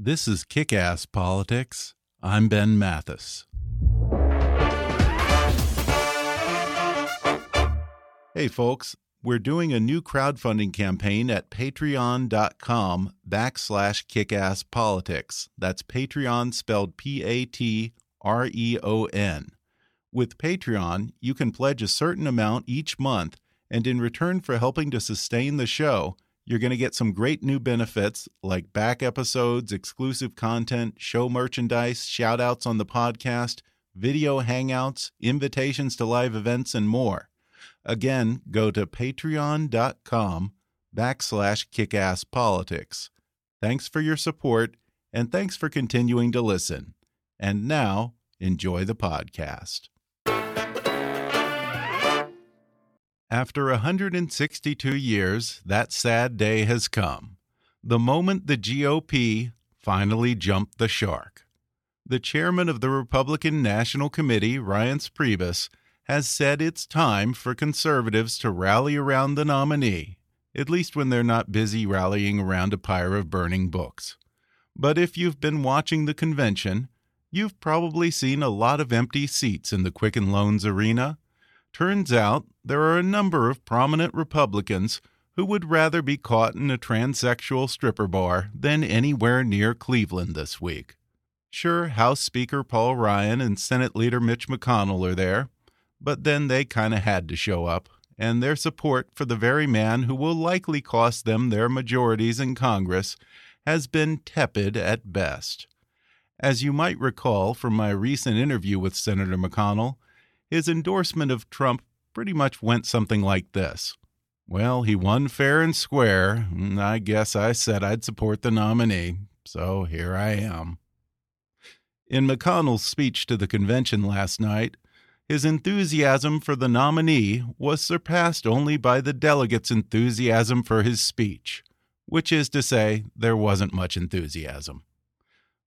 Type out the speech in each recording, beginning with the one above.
This is Kick Ass Politics. I'm Ben Mathis. Hey, folks, we're doing a new crowdfunding campaign at patreon.com backslash kickasspolitics. That's Patreon spelled P A T R E O N. With Patreon, you can pledge a certain amount each month, and in return for helping to sustain the show, you're going to get some great new benefits like back episodes, exclusive content, show merchandise, shout outs on the podcast, video hangouts, invitations to live events, and more. Again, go to patreon.com backslash kickasspolitics. Thanks for your support, and thanks for continuing to listen. And now, enjoy the podcast. After 162 years, that sad day has come. The moment the GOP finally jumped the shark. The chairman of the Republican National Committee, Reince Priebus, has said it's time for conservatives to rally around the nominee, at least when they're not busy rallying around a pyre of burning books. But if you've been watching the convention, you've probably seen a lot of empty seats in the Quicken Loans arena Turns out there are a number of prominent Republicans who would rather be caught in a transsexual stripper bar than anywhere near Cleveland this week. Sure, House Speaker Paul Ryan and Senate Leader Mitch McConnell are there, but then they kind of had to show up, and their support for the very man who will likely cost them their majorities in Congress has been tepid at best. As you might recall from my recent interview with Senator McConnell, his endorsement of Trump pretty much went something like this Well, he won fair and square. And I guess I said I'd support the nominee, so here I am. In McConnell's speech to the convention last night, his enthusiasm for the nominee was surpassed only by the delegates' enthusiasm for his speech, which is to say, there wasn't much enthusiasm.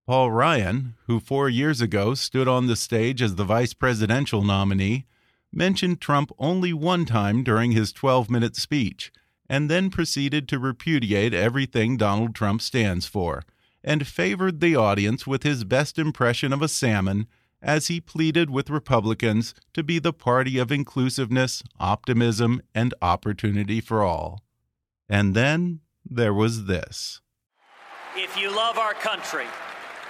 Paul Ryan, who four years ago stood on the stage as the vice presidential nominee, mentioned Trump only one time during his 12 minute speech, and then proceeded to repudiate everything Donald Trump stands for, and favored the audience with his best impression of a salmon as he pleaded with Republicans to be the party of inclusiveness, optimism, and opportunity for all. And then there was this. If you love our country,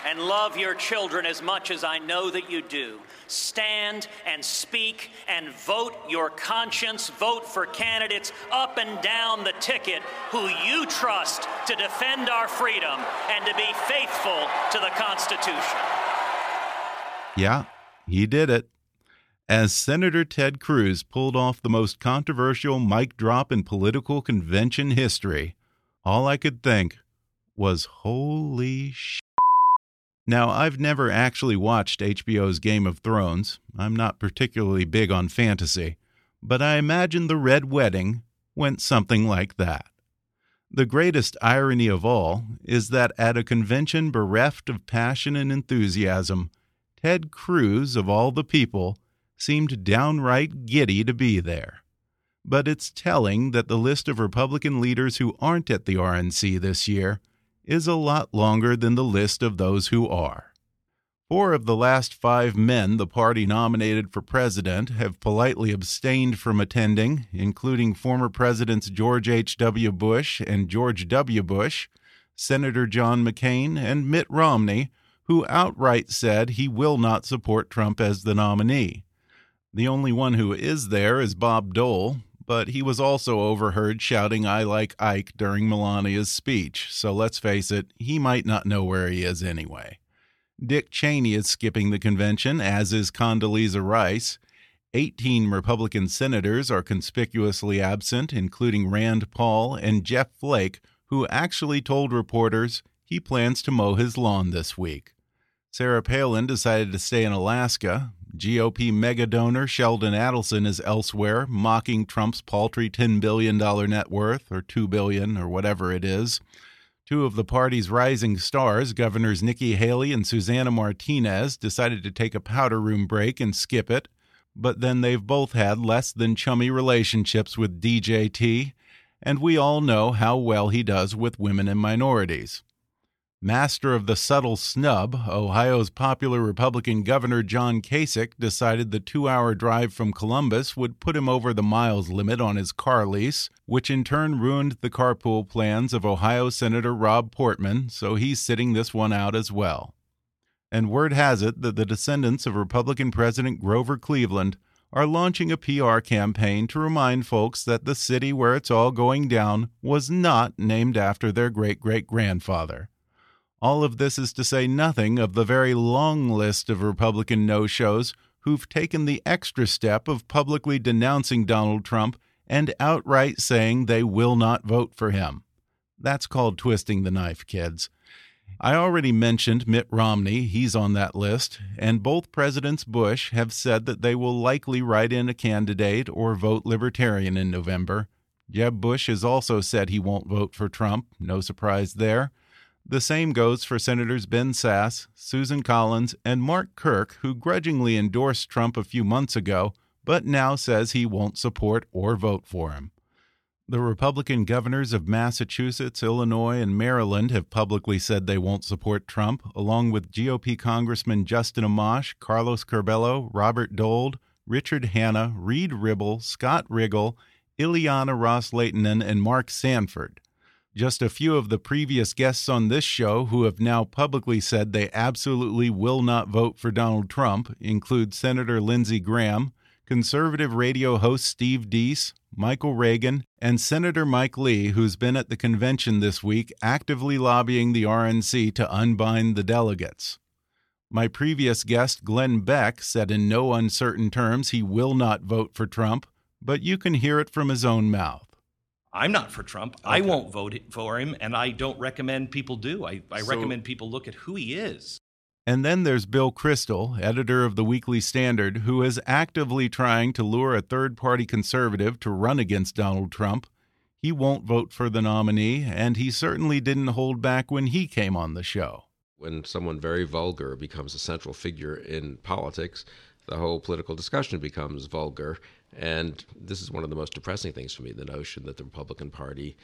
and love your children as much as I know that you do. Stand and speak and vote your conscience. Vote for candidates up and down the ticket who you trust to defend our freedom and to be faithful to the Constitution. Yeah, he did it. As Senator Ted Cruz pulled off the most controversial mic drop in political convention history, all I could think was, holy shit. Now, I've never actually watched HBO's Game of Thrones. I'm not particularly big on fantasy, but I imagine the Red Wedding went something like that. The greatest irony of all is that at a convention bereft of passion and enthusiasm, Ted Cruz, of all the people, seemed downright giddy to be there. But it's telling that the list of Republican leaders who aren't at the RNC this year is a lot longer than the list of those who are. Four of the last five men the party nominated for president have politely abstained from attending, including former Presidents George H.W. Bush and George W. Bush, Senator John McCain, and Mitt Romney, who outright said he will not support Trump as the nominee. The only one who is there is Bob Dole, but he was also overheard shouting, I like Ike during Melania's speech, so let's face it, he might not know where he is anyway. Dick Cheney is skipping the convention, as is Condoleezza Rice. 18 Republican senators are conspicuously absent, including Rand Paul and Jeff Flake, who actually told reporters he plans to mow his lawn this week. Sarah Palin decided to stay in Alaska. GOP mega donor Sheldon Adelson is elsewhere, mocking Trump's paltry $10 billion net worth, or 2 billion, or whatever it is. Two of the party's rising stars, Governors Nikki Haley and Susana Martinez, decided to take a powder room break and skip it, but then they've both had less than chummy relationships with DJT, and we all know how well he does with women and minorities. Master of the subtle snub, Ohio's popular Republican Governor John Kasich decided the two hour drive from Columbus would put him over the miles limit on his car lease, which in turn ruined the carpool plans of Ohio Senator Rob Portman, so he's sitting this one out as well. And word has it that the descendants of Republican President Grover Cleveland are launching a PR campaign to remind folks that the city where it's all going down was not named after their great great grandfather. All of this is to say nothing of the very long list of Republican no shows who've taken the extra step of publicly denouncing Donald Trump and outright saying they will not vote for him. That's called twisting the knife, kids. I already mentioned Mitt Romney, he's on that list, and both Presidents Bush have said that they will likely write in a candidate or vote Libertarian in November. Jeb Bush has also said he won't vote for Trump, no surprise there. The same goes for Senators Ben Sasse, Susan Collins, and Mark Kirk, who grudgingly endorsed Trump a few months ago, but now says he won't support or vote for him. The Republican governors of Massachusetts, Illinois, and Maryland have publicly said they won't support Trump, along with GOP Congressman Justin Amash, Carlos Curbelo, Robert Dold, Richard Hanna, Reed Ribble, Scott Rigell, Ileana Ros-Lehtinen, and Mark Sanford. Just a few of the previous guests on this show who have now publicly said they absolutely will not vote for Donald Trump include Senator Lindsey Graham, conservative radio host Steve Deace, Michael Reagan, and Senator Mike Lee, who's been at the convention this week actively lobbying the RNC to unbind the delegates. My previous guest, Glenn Beck, said in no uncertain terms he will not vote for Trump, but you can hear it from his own mouth. I'm not for Trump. Okay. I won't vote for him, and I don't recommend people do. I, I so, recommend people look at who he is. And then there's Bill Kristol, editor of the Weekly Standard, who is actively trying to lure a third party conservative to run against Donald Trump. He won't vote for the nominee, and he certainly didn't hold back when he came on the show. When someone very vulgar becomes a central figure in politics, the whole political discussion becomes vulgar. And this is one of the most depressing things for me the notion that the Republican Party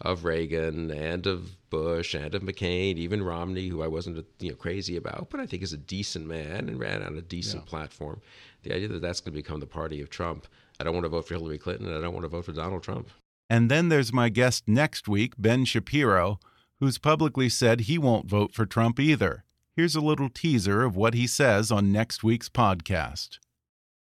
of Reagan and of Bush and of McCain, even Romney, who I wasn't you know crazy about, but I think is a decent man and ran on a decent yeah. platform. The idea that that's going to become the party of Trump. I don't want to vote for Hillary Clinton, and I don't want to vote for Donald Trump. And then there's my guest next week, Ben Shapiro, who's publicly said he won't vote for Trump either. Here's a little teaser of what he says on next week's podcast.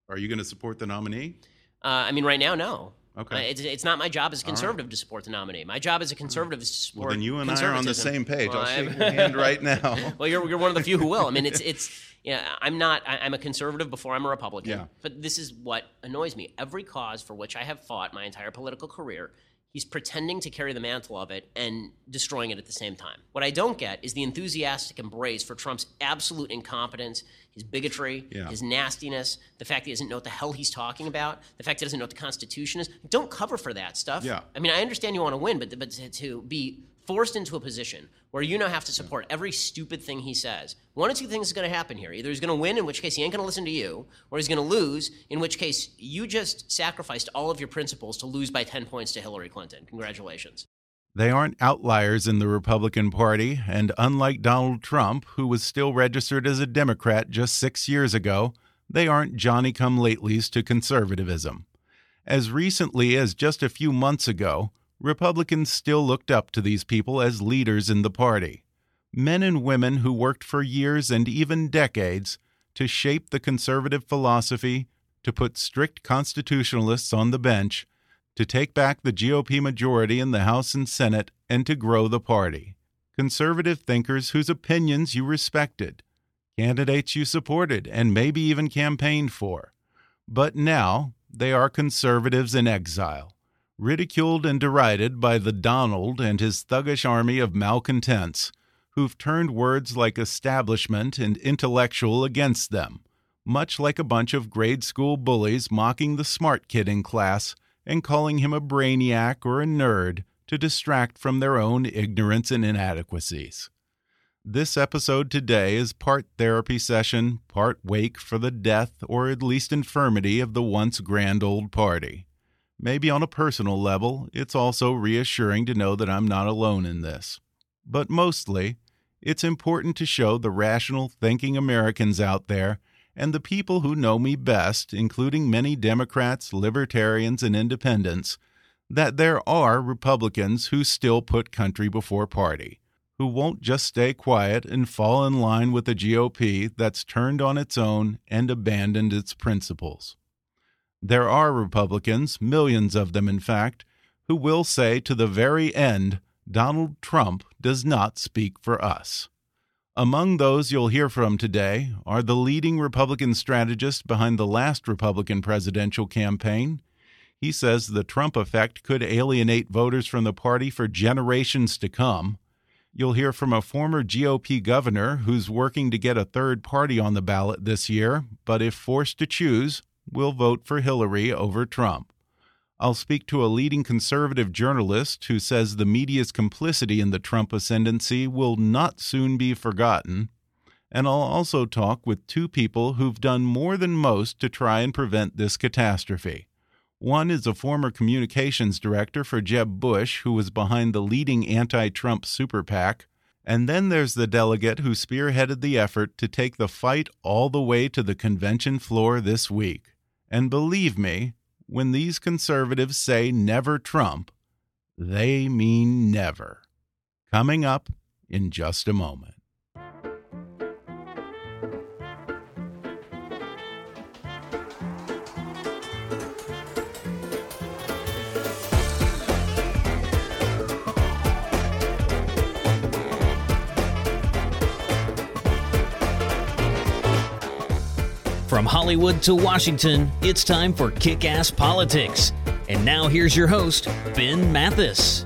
Are you going to support the nominee? Uh, I mean, right now, no. Okay. Uh, it's, it's not my job as a conservative right. to support the nominee. My job as a conservative is to support. Well, then you and I are on the same page. Well, I'll shake your hand right now. well, you're, you're one of the few who will. I mean, it's it's yeah. I'm not. I, am a conservative before I'm a Republican. Yeah. But this is what annoys me. Every cause for which I have fought my entire political career he's pretending to carry the mantle of it and destroying it at the same time. What I don't get is the enthusiastic embrace for Trump's absolute incompetence, his bigotry, yeah. his nastiness, the fact that he doesn't know what the hell he's talking about, the fact that he doesn't know what the Constitution is. Don't cover for that stuff. Yeah. I mean, I understand you want to win, but, but to be forced into a position where you now have to support every stupid thing he says. One of two things is going to happen here. Either he's going to win, in which case he ain't going to listen to you, or he's going to lose, in which case you just sacrificed all of your principles to lose by 10 points to Hillary Clinton. Congratulations. They aren't outliers in the Republican Party, and unlike Donald Trump, who was still registered as a Democrat just six years ago, they aren't Johnny come latelys to conservatism. As recently as just a few months ago, Republicans still looked up to these people as leaders in the party. Men and women who worked for years and even decades to shape the conservative philosophy, to put strict constitutionalists on the bench, to take back the GOP majority in the House and Senate, and to grow the party. Conservative thinkers whose opinions you respected, candidates you supported and maybe even campaigned for. But now they are conservatives in exile, ridiculed and derided by the Donald and his thuggish army of malcontents who've turned words like establishment and intellectual against them, much like a bunch of grade school bullies mocking the smart kid in class and calling him a brainiac or a nerd to distract from their own ignorance and inadequacies. This episode today is part therapy session, part wake for the death or at least infirmity of the once grand old party. Maybe on a personal level, it's also reassuring to know that I'm not alone in this. But mostly, it's important to show the rational thinking Americans out there and the people who know me best, including many Democrats, libertarians, and independents, that there are Republicans who still put country before party, who won't just stay quiet and fall in line with the GOP that's turned on its own and abandoned its principles. There are Republicans, millions of them in fact, who will say to the very end, Donald Trump does not speak for us. Among those you'll hear from today are the leading Republican strategist behind the last Republican presidential campaign. He says the Trump effect could alienate voters from the party for generations to come. You'll hear from a former GOP governor who's working to get a third party on the ballot this year, but if forced to choose, will vote for Hillary over Trump. I'll speak to a leading conservative journalist who says the media's complicity in the Trump ascendancy will not soon be forgotten. And I'll also talk with two people who've done more than most to try and prevent this catastrophe. One is a former communications director for Jeb Bush, who was behind the leading anti Trump super PAC. And then there's the delegate who spearheaded the effort to take the fight all the way to the convention floor this week. And believe me, when these conservatives say never Trump, they mean never. Coming up in just a moment. From Hollywood to Washington, it's time for Kick Ass Politics. And now here's your host, Ben Mathis.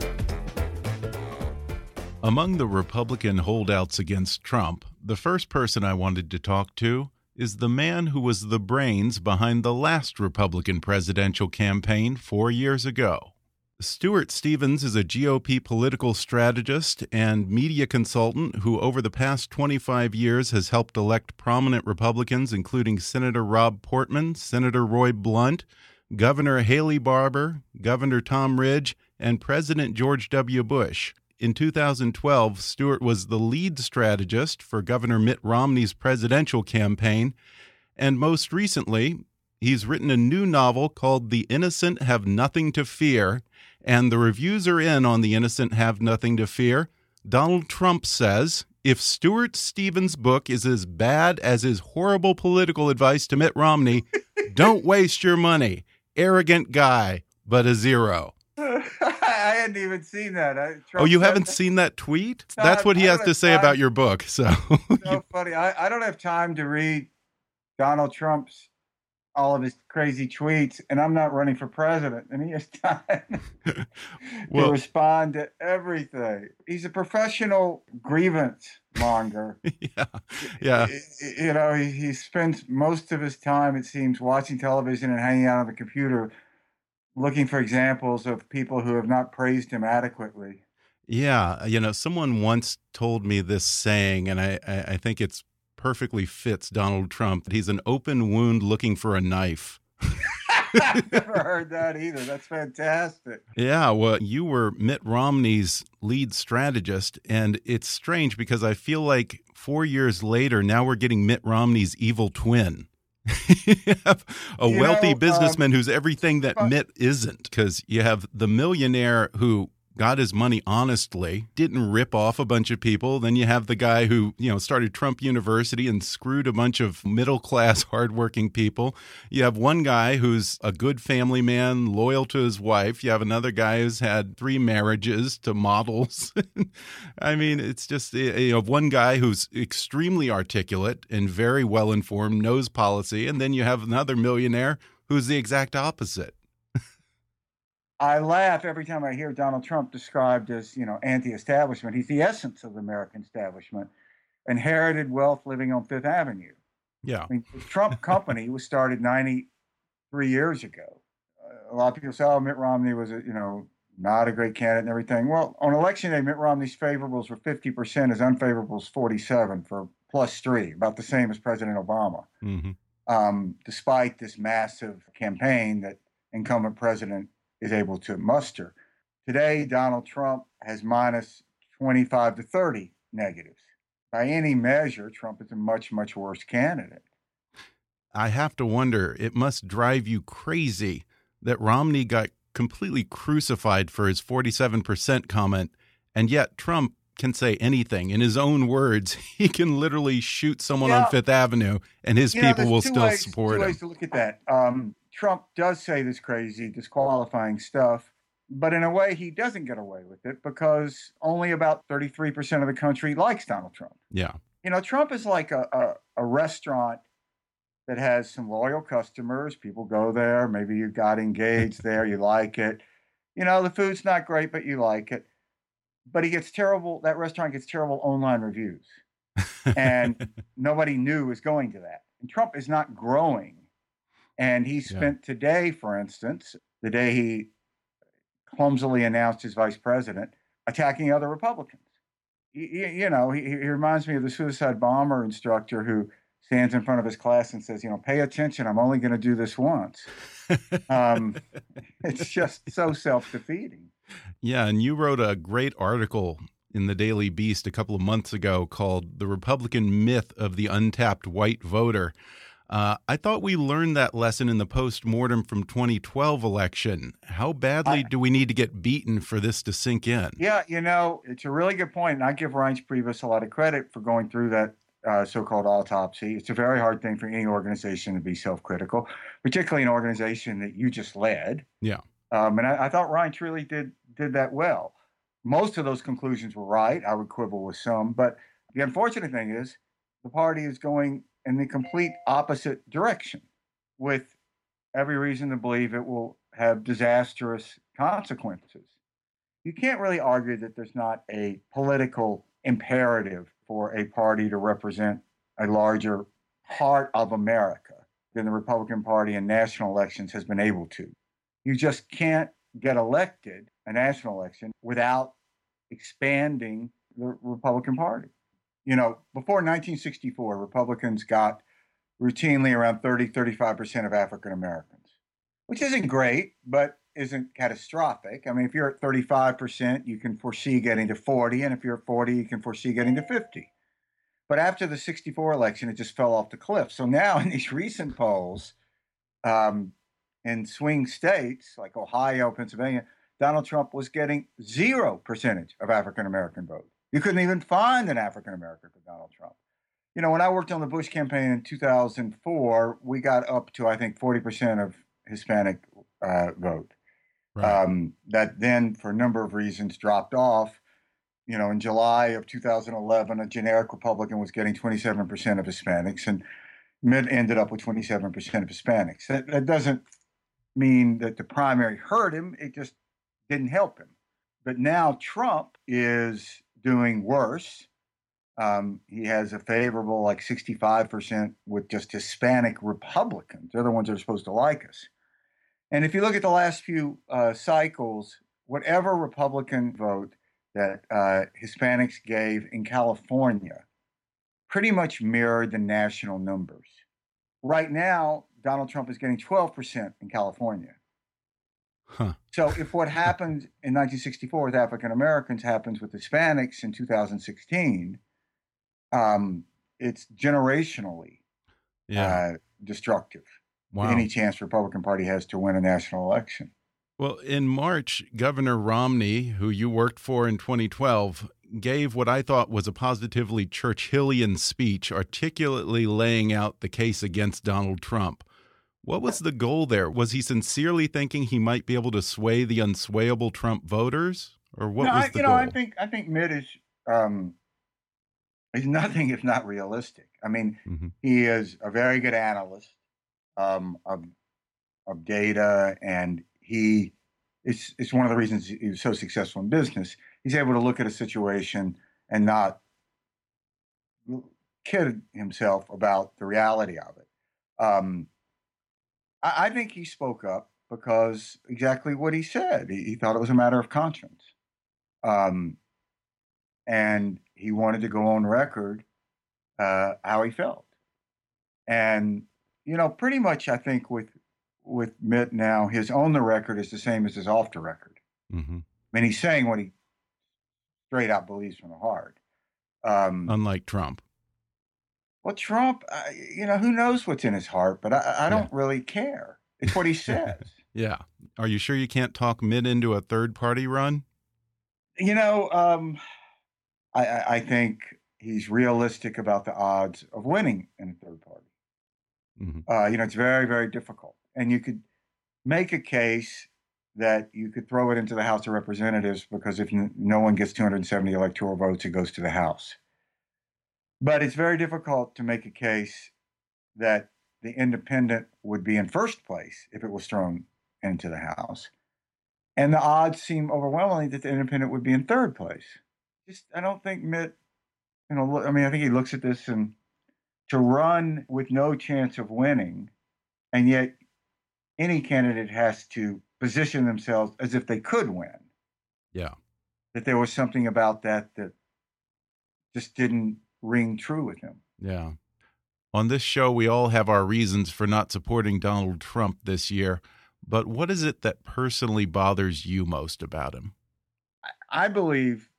Among the Republican holdouts against Trump, the first person I wanted to talk to is the man who was the brains behind the last Republican presidential campaign four years ago. Stuart Stevens is a GOP political strategist and media consultant who, over the past 25 years, has helped elect prominent Republicans, including Senator Rob Portman, Senator Roy Blunt, Governor Haley Barbour, Governor Tom Ridge, and President George W. Bush. In 2012, Stuart was the lead strategist for Governor Mitt Romney's presidential campaign. And most recently, he's written a new novel called The Innocent Have Nothing to Fear and the reviews are in on The Innocent Have Nothing to Fear. Donald Trump says if Stuart Stevens' book is as bad as his horrible political advice to Mitt Romney, don't waste your money. Arrogant guy, but a zero. I hadn't even seen that. I, oh, you haven't that. seen that tweet? No, That's what he has to say time. about your book. So, so funny. I, I don't have time to read Donald Trump's all of his crazy tweets, and I'm not running for president, and he has time well, to respond to everything. He's a professional grievance monger. yeah, yeah. You know, he, he spends most of his time, it seems, watching television and hanging out on the computer, looking for examples of people who have not praised him adequately. Yeah, you know, someone once told me this saying, and I, I think it's perfectly fits Donald Trump. That he's an open wound looking for a knife. I've never heard that either. That's fantastic. Yeah, well, you were Mitt Romney's lead strategist, and it's strange because I feel like four years later, now we're getting Mitt Romney's evil twin. a you wealthy know, um, businessman um, who's everything that Mitt isn't, because you have the millionaire who got his money honestly, didn't rip off a bunch of people. Then you have the guy who, you know, started Trump University and screwed a bunch of middle class, hardworking people. You have one guy who's a good family man, loyal to his wife. You have another guy who's had three marriages to models. I mean, it's just, you have one guy who's extremely articulate and very well informed, knows policy. And then you have another millionaire who's the exact opposite. I laugh every time I hear Donald Trump described as, you know, anti-establishment. He's the essence of the American establishment. Inherited wealth living on Fifth Avenue. Yeah. I mean, the Trump company was started 93 years ago. Uh, a lot of people say, oh, Mitt Romney was, a, you know, not a great candidate and everything. Well, on election day, Mitt Romney's favorables were 50%, his unfavorables 47 for plus three, about the same as President Obama. Mm-hmm. Um, despite this massive campaign that incumbent President is able to muster. Today, Donald Trump has minus 25 to 30 negatives. By any measure, Trump is a much, much worse candidate. I have to wonder, it must drive you crazy that Romney got completely crucified for his 47% comment, and yet Trump can say anything. In his own words, he can literally shoot someone yeah. on Fifth Avenue, and his people know, will still ways, support two him. Ways to look at that. Um, Trump does say this crazy, disqualifying stuff, but in a way, he doesn't get away with it because only about 33% of the country likes Donald Trump. Yeah. You know, Trump is like a, a, a restaurant that has some loyal customers. People go there. Maybe you got engaged there. You like it. You know, the food's not great, but you like it. But he gets terrible, that restaurant gets terrible online reviews. And nobody new is going to that. And Trump is not growing and he spent yeah. today, for instance, the day he clumsily announced his vice president, attacking other Republicans. You, you know, he, he reminds me of the suicide bomber instructor who stands in front of his class and says, you know, pay attention. I'm only going to do this once. um, it's just so self defeating. Yeah. And you wrote a great article in the Daily Beast a couple of months ago called The Republican Myth of the Untapped White Voter. Uh, I thought we learned that lesson in the post mortem from 2012 election. How badly I, do we need to get beaten for this to sink in? Yeah, you know, it's a really good point, and I give Reince Priebus a lot of credit for going through that uh, so-called autopsy. It's a very hard thing for any organization to be self-critical, particularly an organization that you just led. Yeah, um, and I, I thought Reince really did did that well. Most of those conclusions were right. I would quibble with some, but the unfortunate thing is the party is going in the complete opposite direction, with every reason to believe it will have disastrous consequences. You can't really argue that there's not a political imperative for a party to represent a larger part of America than the Republican Party in national elections has been able to. You just can't get elected a national election without expanding the Republican Party you know, before 1964, Republicans got routinely around 30, 35% of African Americans, which isn't great, but isn't catastrophic. I mean, if you're at 35%, you can foresee getting to 40, and if you're at 40, you can foresee getting to 50. But after the 64 election, it just fell off the cliff. So now in these recent polls, um, in swing states like Ohio, Pennsylvania, Donald Trump was getting zero percentage of African American vote. You couldn't even find an African American for Donald Trump. You know, when I worked on the Bush campaign in 2004, we got up to, I think, 40% of Hispanic uh, vote. Right. Um, that then, for a number of reasons, dropped off. You know, in July of 2011, a generic Republican was getting 27% of Hispanics, and Mitt ended up with 27% of Hispanics. That, that doesn't mean that the primary hurt him, it just didn't help him. But now Trump is doing worse. Um, he has a favorable like 65% with just Hispanic Republicans. They're the ones that are supposed to like us. And if you look at the last few uh, cycles, whatever Republican vote that uh, Hispanics gave in California pretty much mirrored the national numbers. Right now, Donald Trump is getting 12% in California. Huh. So if what happened in 1964 with African Americans happens with Hispanics in 2016, um, it's generationally Yeah. uh, destructive. Wow. Any chance Republican Party has to win a national election. Well, in March, Governor Romney, who you worked for in 2012, gave what I thought was a positively Churchillian speech, articulately laying out the case against Donald Trump. What was the goal there? Was he sincerely thinking he might be able to sway the unswayable Trump voters, or what no, was I, the you goal? know, I think I think Mitt is um, is nothing if not realistic. I mean, Mhm. he is a very good analyst um, of of data, and he it's it's one of the reasons he was so successful in business. He's able to look at a situation and not kid himself about the reality of it. Um, I, I think he spoke up because exactly what he said. He, he thought it was a matter of conscience, um, and he wanted to go on record uh, how he felt. And you know, pretty much, I think with with Mitt now, his on the record is the same as his off the record. hmm I mean, he's saying what he straight out believes from the heart. Um, Unlike Trump. Well, Trump, I, you know, who knows what's in his heart, but I, I don't really care. It's what he says. Yeah. Are you sure you can't talk Mitt into a third party run? you know, um, I, I, I think he's realistic about the odds of winning in a third party. hmm Uh, you know, it's very, very difficult. And you could make a case that you could throw it into the House of Representatives because if no one gets 270 electoral votes, it goes to the House. But it's very difficult to make a case that the independent would be in first place if it was thrown into the House. And the odds seem overwhelmingly that the independent would be in third place. Just, I don't think Mitt, you know, I mean, I think he looks at this and to run with no chance of winning, and yet any candidate has to position themselves as if they could win. Yeah. That there was something about that that just didn't ring true with him. Yeah. On this show, we all have our reasons for not supporting Donald Trump this year. But what is it that personally bothers you most about him? I believe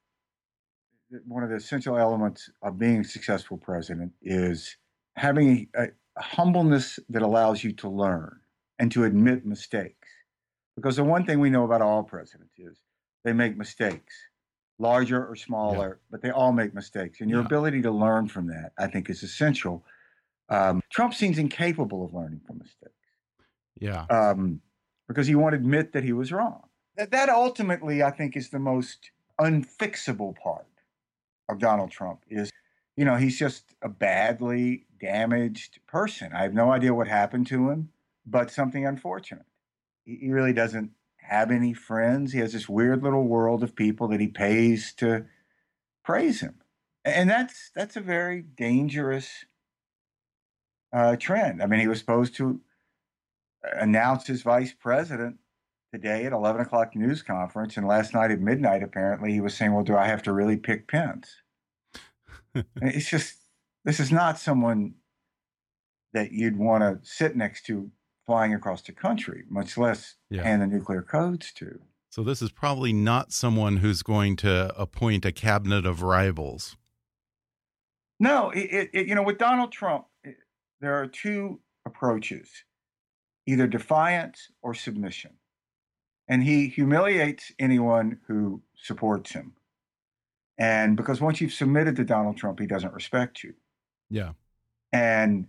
that one of the essential elements of being a successful president is having a, a humbleness that allows you to learn and to admit mistakes. Because the one thing we know about all presidents is they make mistakes, larger or smaller, but they all make mistakes. And your Yeah. ability to learn from that, I think, is essential. Um, Trump seems incapable of learning from mistakes Yeah. um, because he won't admit that he was wrong. That, that ultimately, I think, is the most unfixable part of Donald Trump. Is you know he's just a badly damaged person. I have no idea what happened to him, but something unfortunate. He, he really doesn't have any friends. He has this weird little world of people that he pays to praise him, and that's that's a very dangerous uh, trend. I mean, he was supposed to announce his vice president today at 11 o'clock news conference. And last night at midnight, apparently, he was saying, Well, do I have to really pick Pence? It's just, this is not someone that you'd want to sit next to flying across the country, much less Yeah. hand the nuclear codes to. So this is probably not someone who's going to appoint a cabinet of rivals. No, it, it, you know, with Donald Trump, it, there are two approaches either defiance or submission. And he humiliates anyone who supports him. And because once you've submitted to Donald Trump, he doesn't respect you. Yeah. And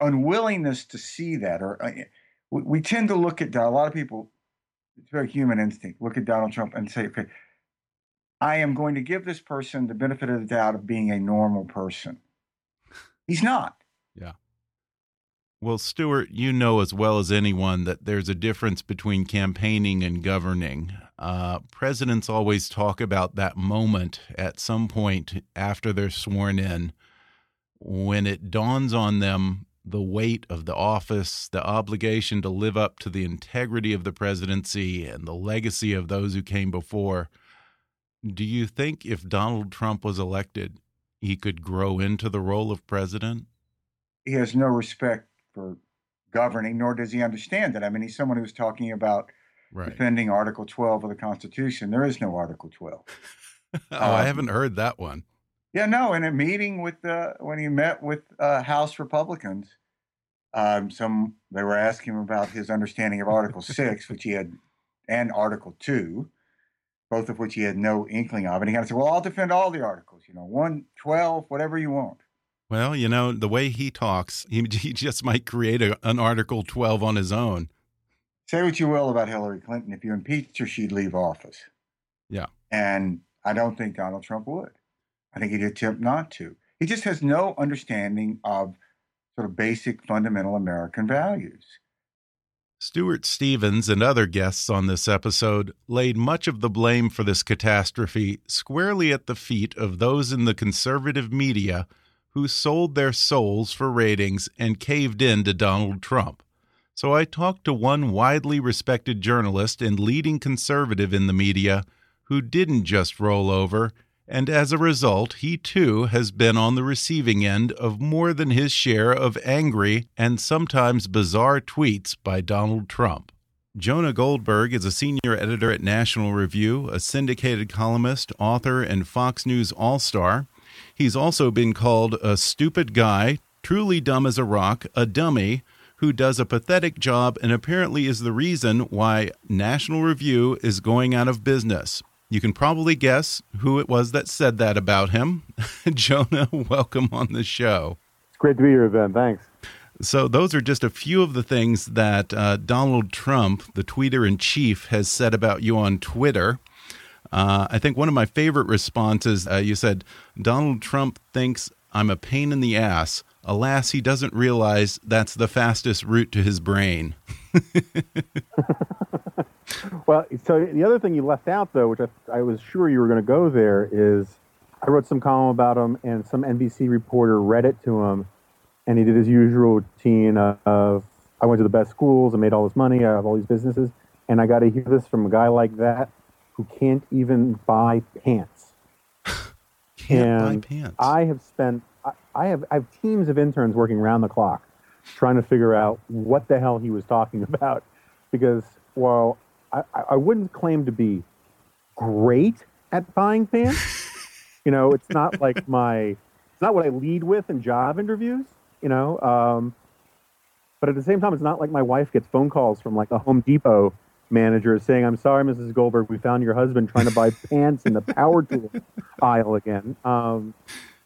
unwillingness to see that, or uh, we, tend to look at a lot of people, it's very human instinct, look at Donald Trump and say, okay, I am going to give this person the benefit of the doubt of being a normal person. He's not. Yeah. Well, Stuart, you know as well as anyone that there's a difference between campaigning and governing. Uh, presidents always talk about that moment at some point after they're sworn in when it dawns on them the weight of the office, the obligation to live up to the integrity of the presidency and the legacy of those who came before. Do you think if Donald Trump was elected, he could grow into the role of president? He has no respect for governing, nor does he understand it. I mean, he's someone who's talking about right. defending Article 12 of the Constitution. There is no Article 12. oh, um, I haven't heard that one. Yeah, no. In a meeting with uh, when he met with uh, House Republicans, um, some they were asking him about his understanding of Article Six, which he had, and Article Two, both of which he had no inkling of, and he kind of said, "Well, I'll defend all the articles. You know, one, twelve, whatever you want." Well, you know, the way he talks, he, he just might create a, an Article 12 on his own. Say what you will about Hillary Clinton. If you impeached her, she'd leave office. Yeah. And I don't think Donald Trump would. I think he'd attempt not to. He just has no understanding of sort of basic fundamental American values. Stuart Stevens and other guests on this episode laid much of the blame for this catastrophe squarely at the feet of those in the conservative media who sold their souls for ratings and caved in to Donald Trump. So I talked to one widely respected journalist and leading conservative in the media who didn't just roll over, and as a result, he too has been on the receiving end of more than his share of angry and sometimes bizarre tweets by Donald Trump. Jonah Goldberg is a senior editor at National Review, a syndicated columnist, author, and Fox News All Star. He's also been called a stupid guy, truly dumb as a rock, a dummy, who does a pathetic job and apparently is the reason why National Review is going out of business. You can probably guess who it was that said that about him. Jonah, welcome on the show. It's great to be here, Ben. Thanks. So, those are just a few of the things that uh, Donald Trump, the tweeter in chief, has said about you on Twitter. Uh, I think one of my favorite responses, uh, you said, Donald Trump thinks I'm a pain in the ass. Alas, he doesn't realize that's the fastest route to his brain. well, so the other thing you left out, though, which I, I was sure you were going to go there, is I wrote some column about him, and some NBC reporter read it to him, and he did his usual routine of, I went to the best schools, I made all this money, I have all these businesses, and I got to hear this from a guy like that who can't even buy pants. can't and buy pants. I have spent I, I have I have teams of interns working around the clock trying to figure out what the hell he was talking about because while I, I wouldn't claim to be great at buying pants, you know, it's not like my it's not what I lead with in job interviews, you know. Um, but at the same time, it's not like my wife gets phone calls from like a Home Depot manager saying, I'm sorry, Mrs. Goldberg, we found your husband trying to buy pants in the power tool aisle again. Um,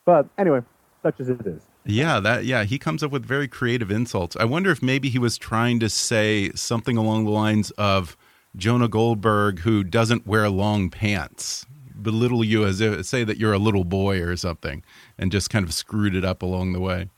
but anyway, such as it is. Yeah, that yeah, he comes up with very creative insults. I wonder if maybe he was trying to say something along the lines of Jonah Goldberg who doesn't wear long pants. Belittle you as if say that you're a little boy or something and just kind of screwed it up along the way.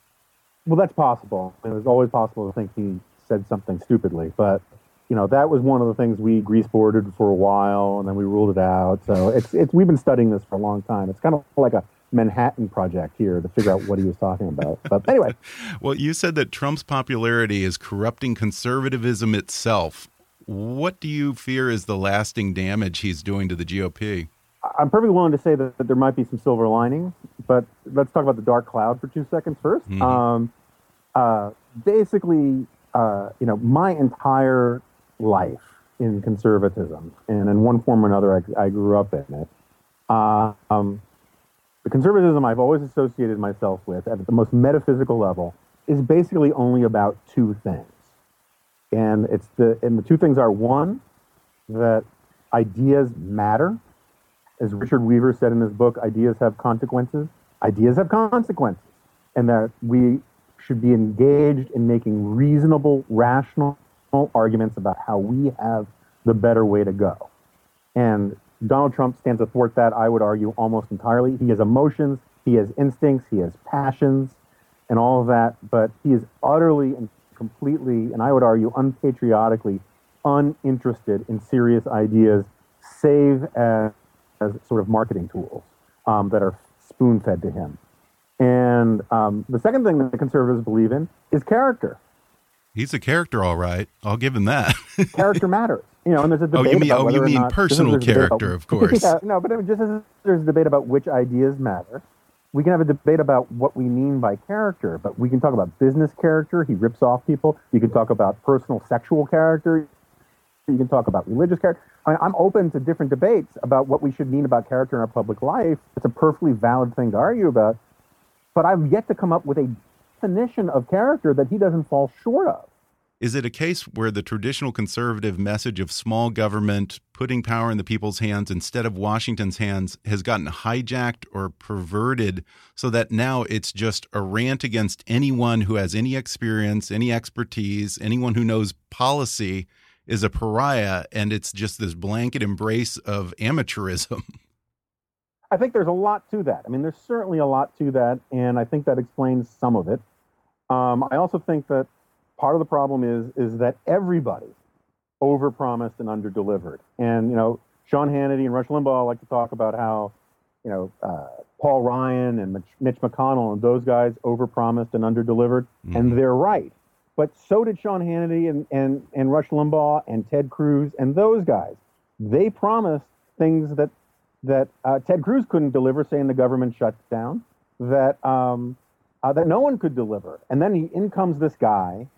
Well, that's possible. It was always possible to think he said something stupidly, but you know that was one of the things we grease boarded for a while, and then we ruled it out. So it's it's we've been studying this for a long time. It's kind of like a Manhattan project here to figure out what he was talking about. But anyway, well, you said that Trump's popularity is corrupting conservatism itself. What do you fear is the lasting damage he's doing to the GOP? I'm perfectly willing to say that, that there might be some silver linings, but let's talk about the dark cloud for two seconds 1st mm -hmm. um, uh, basically, uh, you know, my entire life in conservatism, and in one form or another, I, I grew up in it. Uh, um, the conservatism I've always associated myself with at the most metaphysical level is basically only about two things. And it's the and the two things are one, that ideas matter. As Richard Weaver said in his book, ideas have consequences. Ideas have consequences. And that we should be engaged in making reasonable, rational arguments about how we have the better way to go. And Donald Trump stands athwart that, I would argue, almost entirely. He has emotions, he has instincts, he has passions, and all of that, but he is utterly and completely, and I would argue, unpatriotically uninterested in serious ideas, save as, as sort of marketing tools um, that are spoon fed to him. And um, the second thing that the conservatives believe in is character. He's a character, all right. I'll give him that. character matters. You know, and there's a debate oh, you mean, about oh, you mean personal character, about, of course. yeah, no, but just as there's a debate about which ideas matter, we can have a debate about what we mean by character, but we can talk about business character. He rips off people. You can talk about personal sexual character. You can talk about religious character. I am open to different debates about what we should mean about character in our public life. It's a perfectly valid thing to argue about. But I've yet to come up with a definition of character that he doesn't fall short of. Is it a case where the traditional conservative message of small government putting power in the people's hands instead of Washington's hands has gotten hijacked or perverted so that now it's just a rant against anyone who has any experience, any expertise, anyone who knows policy is a pariah and it's just this blanket embrace of amateurism? I think there's a lot to that. I mean, there's certainly a lot to that, and I think that explains some of it. Um, I also think that part of the problem is is that everybody overpromised and underdelivered. And you know, Sean Hannity and Rush Limbaugh like to talk about how you know uh, Paul Ryan and Mitch, Mitch, McConnell and those guys overpromised and underdelivered, mm-hmm. and they're right. But so did Sean Hannity and, and, and Rush Limbaugh and Ted Cruz and those guys. They promised things that that uh, Ted Cruz couldn't deliver, saying the government shut down, that um, uh, that no one could deliver. And then he, in comes this guy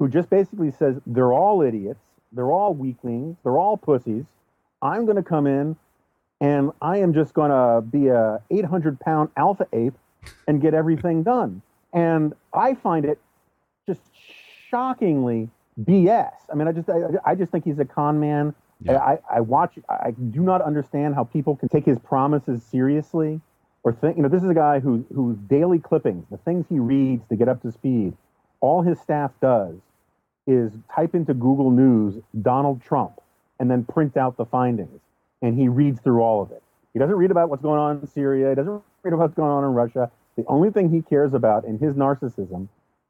who just basically says they're all idiots, they're all weaklings, they're all pussies. I'm going to come in and I am just going to be a 800 pound alpha ape and get everything done. And I find it just shockingly BS. I mean, I just I, I just think he's a con man. Yeah. I, I watch. I do not understand how people can take his promises seriously, or think. You know, this is a guy who whose daily clippings, the things he reads to get up to speed, all his staff does is type into Google News Donald Trump and then print out the findings. And he reads through all of it. He doesn't read about what's going on in Syria. He doesn't read about what's going on in Russia. The only thing he cares about in his narcissism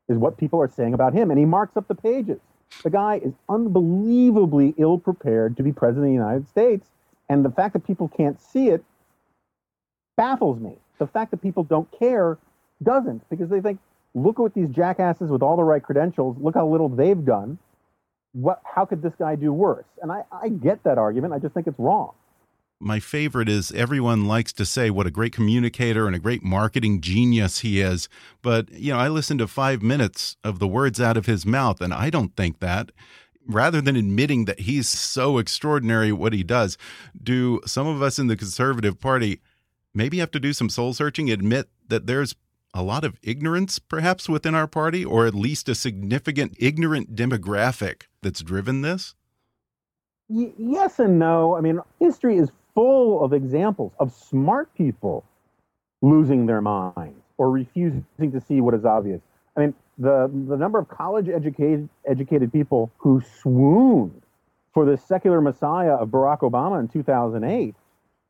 is what people are saying about him. And he marks up the pages. The guy is unbelievably ill prepared to be president of the United States. And the fact that people can't see it baffles me. The fact that people don't care doesn't because they think look at these jackasses with all the right credentials, look how little they've done. What, how could this guy do worse? And I, I get that argument. I just think it's wrong. My favorite is everyone likes to say what a great communicator and a great marketing genius he is. But, you know, I listened to five minutes of the words out of his mouth, and I don't think that rather than admitting that he's so extraordinary what he does, do some of us in the conservative party maybe have to do some soul searching, admit that there's a lot of ignorance, perhaps, within our party, or at least a significant ignorant demographic that's driven this? Y yes and no. I mean, history is full of examples of smart people losing their minds or refusing to see what is obvious. I mean, the, the number of college educated, educated people who swooned for the secular messiah of Barack Obama in 2008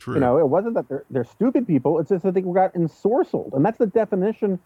True. You know, it wasn't that they're, they're stupid people. It's just that they got ensorcelled. And that's the definition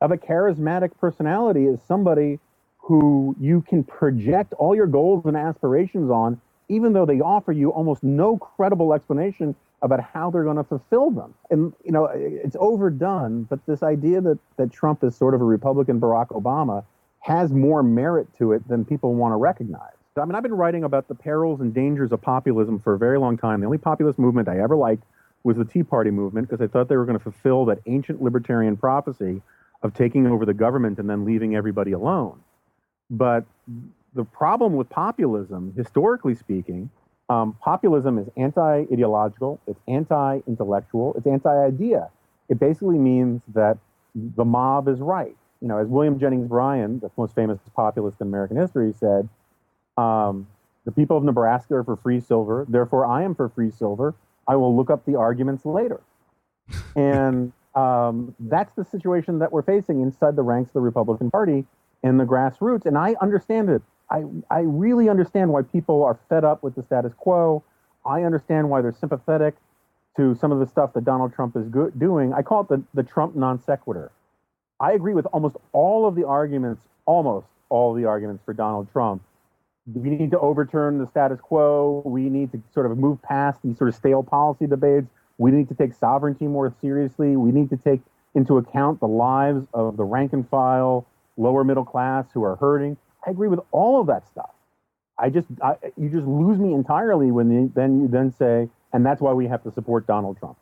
of a charismatic personality is somebody who you can project all your goals and aspirations on, even though they offer you almost no credible explanation about how they're going to fulfill them. And, you know, it's overdone, but this idea that, that Trump is sort of a Republican Barack Obama has more merit to it than people want to recognize. I mean, I've been writing about the perils and dangers of populism for a very long time. The only populist movement I ever liked was the Tea Party movement because I thought they were going to fulfill that ancient libertarian prophecy of taking over the government and then leaving everybody alone. But the problem with populism, historically speaking, um, populism is anti ideological, it's anti intellectual, it's anti idea. It basically means that the mob is right. You know, as William Jennings Bryan, the most famous populist in American history, said, um, the people of Nebraska are for free silver. Therefore, I am for free silver. I will look up the arguments later. and um, that's the situation that we're facing inside the ranks of the Republican Party and the grassroots. And I understand it. I, I really understand why people are fed up with the status quo. I understand why they're sympathetic to some of the stuff that Donald Trump is go- doing. I call it the, the Trump non sequitur. I agree with almost all of the arguments, almost all the arguments for Donald Trump we need to overturn the status quo. We need to sort of move past these sort of stale policy debates. We need to take sovereignty more seriously. We need to take into account the lives of the rank and file, lower middle class who are hurting. I agree with all of that stuff. I just, I, you just lose me entirely when you, then you then say, and that's why we have to support Donald Trump.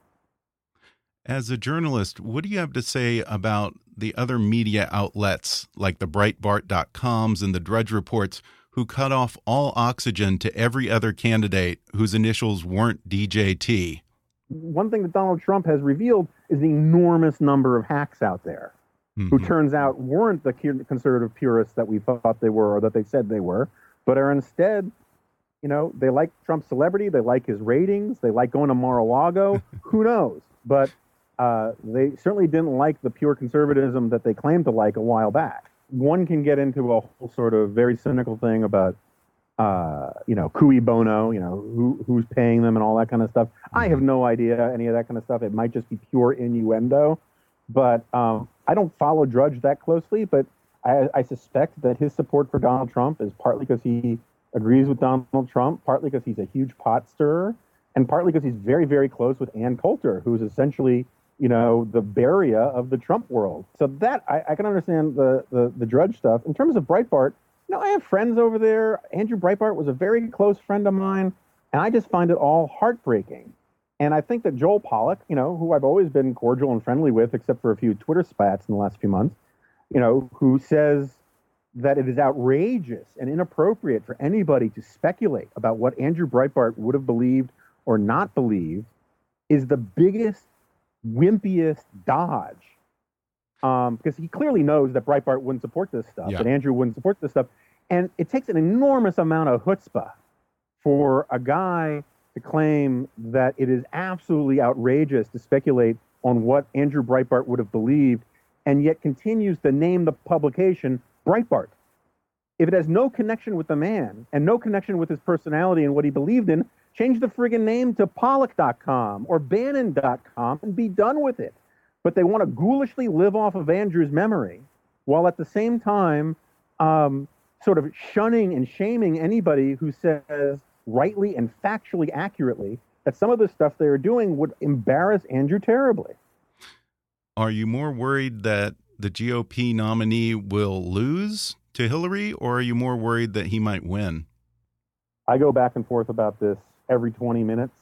As a journalist, what do you have to say about the other media outlets like the Breitbart.coms and the Drudge Reports who cut off all oxygen to every other candidate whose initials weren't DJT? One thing that Donald Trump has revealed is the enormous number of hacks out there mm -hmm. who mm-hmm. turns out weren't the conservative purists that we thought they were or that they said they were, but are instead, you know, they like Trump's celebrity, they like his ratings, they like going to Mar-a-Lago. Who knows? But uh, they certainly didn't like the pure conservatism that they claimed to like a while back. One can get into a whole sort of very cynical thing about, uh, you know, cui bono, you know, who, who's paying them and all that kind of stuff. I have no idea any of that kind of stuff. It might just be pure innuendo, but um, I don't follow Drudge that closely. But I, I suspect that his support for Donald Trump is partly because he agrees with Donald Trump, partly because he's a huge pot stirrer, and partly because he's very, very close with Ann Coulter, who's essentially you know, the Beria of the Trump world. So that I, I can understand the, the, the Drudge stuff. In terms of Breitbart, you know, I have friends over there. Andrew Breitbart was a very close friend of mine, and I just find it all heartbreaking. And I think that Joel Pollak, you know, who I've always been cordial and friendly with, except for a few Twitter spats in the last few months, you know, who says that it is outrageous and inappropriate for anybody to speculate about what Andrew Breitbart would have believed or not believed, is the biggest wimpiest dodge um, because he clearly knows that Breitbart wouldn't support this stuff, yeah. that Andrew wouldn't support this stuff. And it takes an enormous amount of chutzpah for a guy to claim that it is absolutely outrageous to speculate on what Andrew Breitbart would have believed, and yet continues to name the publication Breitbart. If it has no connection with the man and no connection with his personality and what he believed in, Change the friggin' name to Pollak.com or Bannon.com and be done with it. But they want to ghoulishly live off of Andrew's memory while at the same time um, sort of shunning and shaming anybody who says rightly and factually accurately that some of the stuff they are doing would embarrass Andrew terribly. Are you more worried that the GOP nominee will lose to Hillary, or are you more worried that he might win? I go back and forth about this every 20 minutes.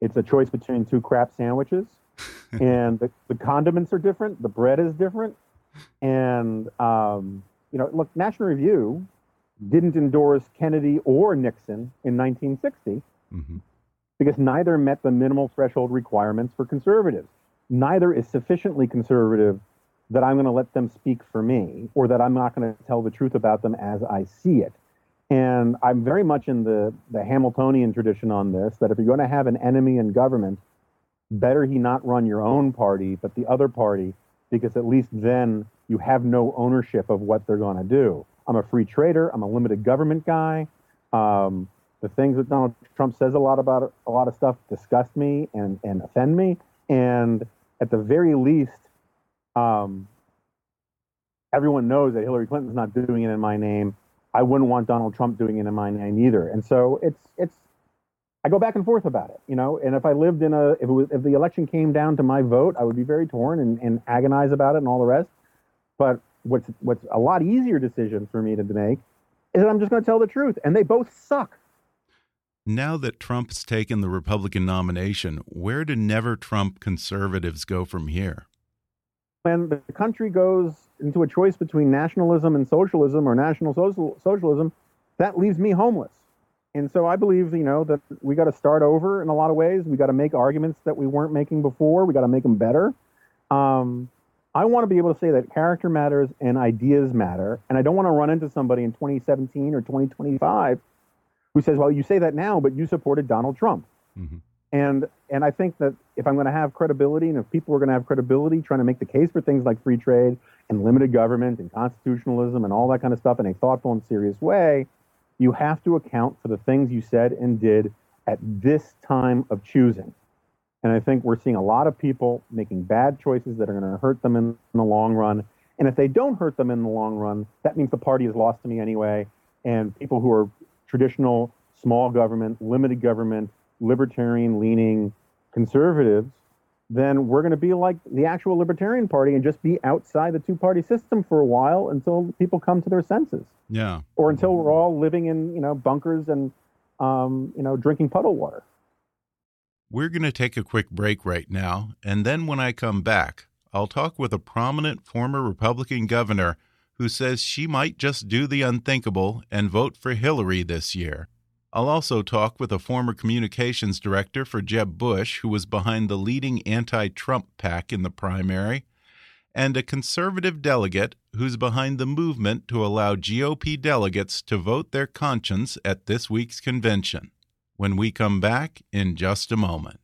It's a choice between two crap sandwiches, and the, the condiments are different. The bread is different, and um, you know, look, National Review didn't endorse Kennedy or Nixon in 1960 mm-hmm. because neither met the minimal threshold requirements for conservatives. Neither is sufficiently conservative that I'm going to let them speak for me or that I'm not going to tell the truth about them as I see it. And I'm very much in the, the Hamiltonian tradition on this that if you're going to have an enemy in government, better he not run your own party, but the other party, because at least then you have no ownership of what they're going to do. I'm a free trader. I'm a limited government guy. Um, the things that Donald Trump says a lot about a lot of stuff disgust me and, and offend me. And at the very least, um, everyone knows that Hillary Clinton's not doing it in my name. I wouldn't want Donald Trump doing it in my name either. And so it's it's I go back and forth about it, you know. And if I lived in a if it was if the election came down to my vote, I would be very torn and, and agonize about it and all the rest. But what's what's a lot easier decision for me to make is that I'm just going to tell the truth, and they both suck. Now that Trump's taken the Republican nomination, where do never Trump conservatives go from here? When the country goes into a choice between nationalism and socialism or national social, socialism, that leaves me homeless. And so I believe, you know, that we got to start over in a lot of ways. We got to make arguments that we weren't making before. We got to make them better. Um, I want to be able to say that character matters and ideas matter. And I don't want to run into somebody in 2017 or 2025 who says, well, you say that now, but you supported Donald Trump. Mm-hmm. And and I think that if I'm going to have credibility and if people are going to have credibility trying to make the case for things like free trade and limited government and constitutionalism and all that kind of stuff in a thoughtful and serious way, you have to account for the things you said and did at this time of choosing. And I think we're seeing a lot of people making bad choices that are going to hurt them in, in the long run. And if they don't hurt them in the long run, that means the party is lost to me anyway. And people who are traditional small government, limited government, libertarian leaning conservatives, then we're going to be like the actual Libertarian Party and just be outside the two party system for a while until people come to their senses. Yeah. Or until we're all living in, you know, bunkers and, um, you know, drinking puddle water. We're going to take a quick break right now, and then when I come back, I'll talk with a prominent former Republican governor who says she might just do the unthinkable and vote for Hillary this year. I'll also talk with a former communications director for Jeb Bush who was behind the leading anti Trump pack in the primary, and a conservative delegate who's behind the movement to allow GOP delegates to vote their conscience at this week's convention. When we come back in just a moment.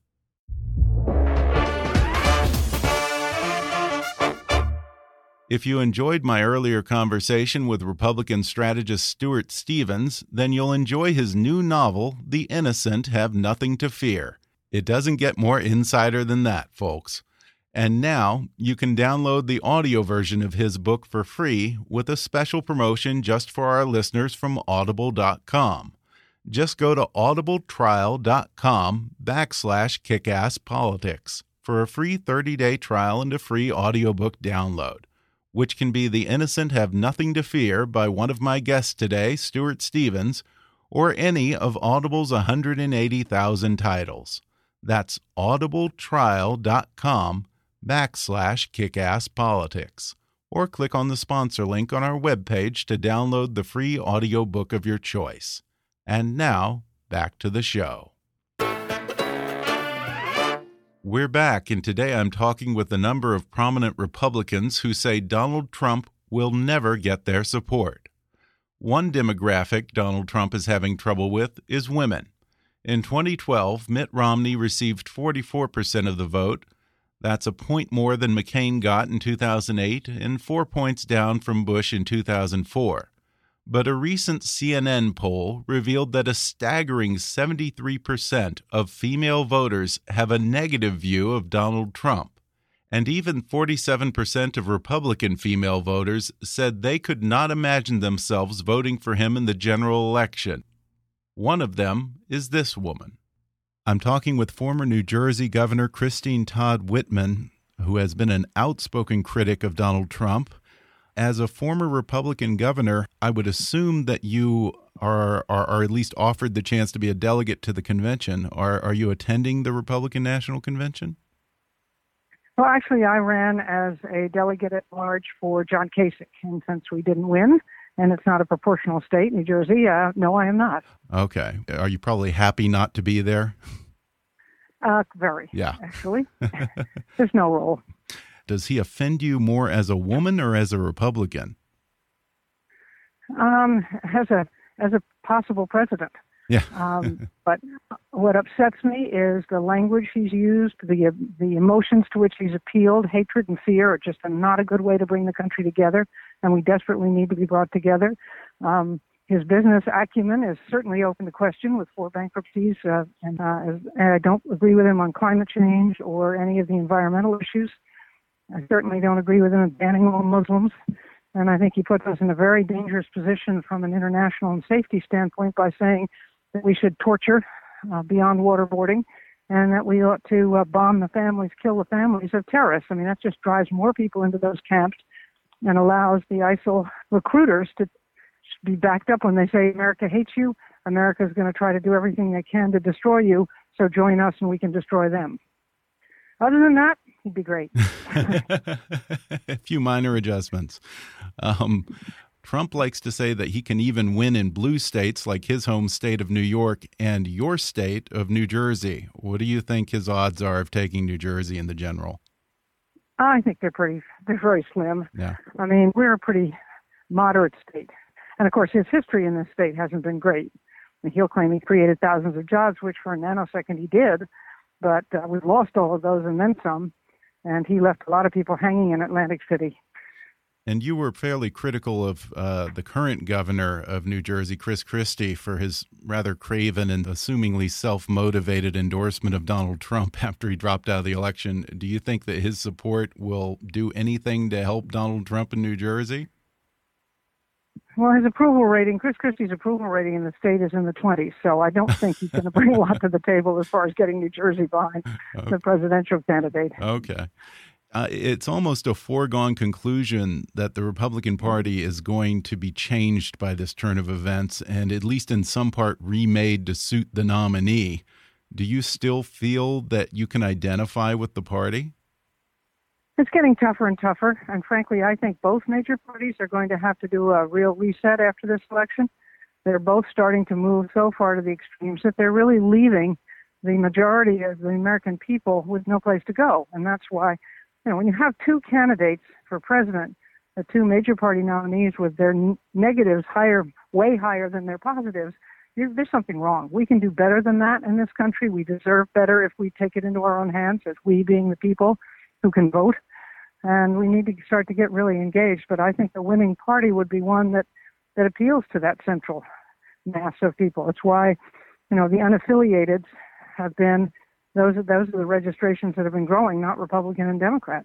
If you enjoyed my earlier conversation with Republican strategist Stuart Stevens, then you'll enjoy his new novel, The Innocent Have Nothing to Fear. It doesn't get more insider than that, folks. And now you can download the audio version of his book for free with a special promotion just for our listeners from audible.com. Just go to audibletrial.com backslash kickasspolitics for a free 30-day trial and a free audiobook download which can be The Innocent Have Nothing to Fear by one of my guests today, Stuart Stevens, or any of Audible's 180,000 titles. That's audibletrial.com backslash kickasspolitics. Or click on the sponsor link on our webpage to download the free audiobook of your choice. And now, back to the show. We're back, and today I'm talking with a number of prominent Republicans who say Donald Trump will never get their support. One demographic Donald Trump is having trouble with is women. In 2012, Mitt Romney received 44% of the vote. That's a point more than McCain got in 2008 and four points down from Bush in 2004. But a recent CNN poll revealed that a staggering 73% of female voters have a negative view of Donald Trump. And even 47% of Republican female voters said they could not imagine themselves voting for him in the general election. One of them is this woman. I'm talking with former New Jersey Governor Christine Todd Whitman, who has been an outspoken critic of Donald Trump as a former Republican governor, I would assume that you are, are, are at least offered the chance to be a delegate to the convention. Are are you attending the Republican National Convention? Well, actually, I ran as a delegate at large for John Kasich, and since we didn't win, and it's not a proportional state, New Jersey, uh, no, I am not. Okay. Are you probably happy not to be there? Uh, very. Yeah. Actually, there's no role. Does he offend you more as a woman or as a Republican? Um, as a as a possible president. Yeah. um, but what upsets me is the language he's used, the the emotions to which he's appealed, hatred and fear are just not a good way to bring the country together, and we desperately need to be brought together. Um, his business acumen is certainly open to question with four bankruptcies, uh, and, uh, and I don't agree with him on climate change or any of the environmental issues. I certainly don't agree with him banning all Muslims. And I think he puts us in a very dangerous position from an international and safety standpoint by saying that we should torture uh, beyond waterboarding and that we ought to uh, bomb the families, kill the families of terrorists. I mean, that just drives more people into those camps and allows the ISIL recruiters to be backed up when they say America hates you. America is going to try to do everything they can to destroy you. So join us and we can destroy them. Other than that, he'd be great. a few minor adjustments. Um, Trump likes to say that he can even win in blue states like his home state of New York and your state of New Jersey. What do you think his odds are of taking New Jersey in the general? I think they're pretty, they're very slim. Yeah. I mean, we're a pretty moderate state. And of course, his history in this state hasn't been great. He'll claim he created thousands of jobs, which for a nanosecond he did, but uh, we've lost all of those and then some and he left a lot of people hanging in Atlantic City. And you were fairly critical of uh, the current governor of New Jersey, Chris Christie, for his rather craven and assumingly self motivated endorsement of Donald Trump after he dropped out of the election. Do you think that his support will do anything to help Donald Trump in New Jersey? Well, his approval rating, Chris Christie's approval rating in the state is in the 20s, so I don't think he's going to bring a lot to the table as far as getting New Jersey behind okay. the presidential candidate. Okay. Uh, it's almost a foregone conclusion that the Republican Party is going to be changed by this turn of events and, at least in some part, remade to suit the nominee. Do you still feel that you can identify with the party? It's getting tougher and tougher. And frankly, I think both major parties are going to have to do a real reset after this election. They're both starting to move so far to the extremes that they're really leaving the majority of the American people with no place to go. And that's why, you know, when you have two candidates for president, the two major party nominees with their negatives higher, way higher than their positives, there's something wrong. We can do better than that in this country. We deserve better if we take it into our own hands, as we being the people who can vote. And we need to start to get really engaged. But I think the winning party would be one that, that appeals to that central mass of people. It's why, you know, the unaffiliated have been those those are the registrations that have been growing, not Republican and Democrat.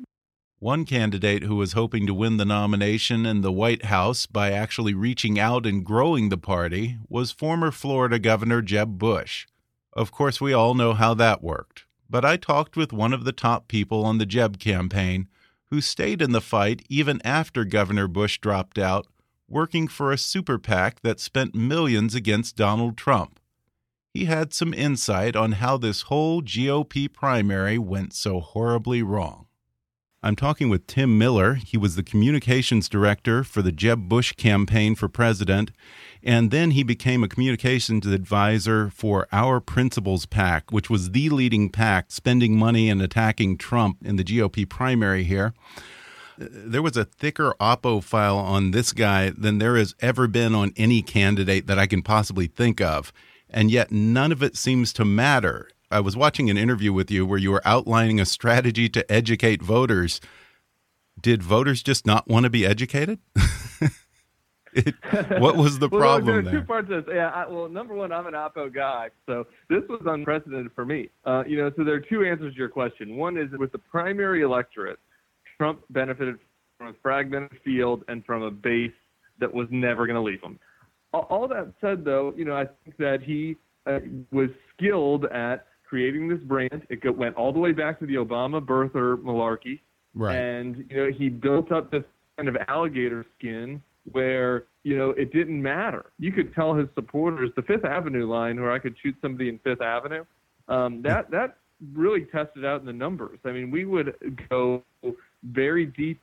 One candidate who was hoping to win the nomination in the White House by actually reaching out and growing the party was former Florida Governor Jeb Bush. Of course, we all know how that worked. But I talked with one of the top people on the Jeb campaign who stayed in the fight even after Governor Bush dropped out, working for a super PAC that spent millions against Donald Trump. He had some insight on how this whole GOP primary went so horribly wrong. I'm talking with Tim Miller. He was the communications director for the Jeb Bush campaign for president. And then he became a communications advisor for Our Principles PAC, which was the leading PAC spending money and attacking Trump in the GOP primary here. Uh, there was a thicker Oppo file on this guy than there has ever been on any candidate that I can possibly think of. And yet none of it seems to matter I was watching an interview with you where you were outlining a strategy to educate voters. Did voters just not want to be educated? it, what was the well, problem there? Two parts of this. Yeah, I, well, number one, I'm an Oppo guy, so this was unprecedented for me. Uh, you know, so there are two answers to your question. One is with the primary electorate, Trump benefited from a fragmented field and from a base that was never going to leave him. All, all that said, though, you know, I think that he uh, was skilled at creating this brand. It go, went all the way back to the Obama birther malarkey. Right. And, you know, he built up this kind of alligator skin where, you know, it didn't matter. You could tell his supporters, the Fifth Avenue line, where I could shoot somebody in Fifth Avenue, um, that, that really tested out in the numbers. I mean, we would go very deep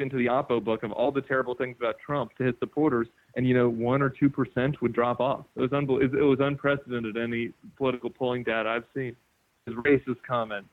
into the Oppo book of all the terrible things about Trump to his supporters, and you know one or two percent would drop off. It was unbel- it was unprecedented any political polling data I've seen. His racist comments,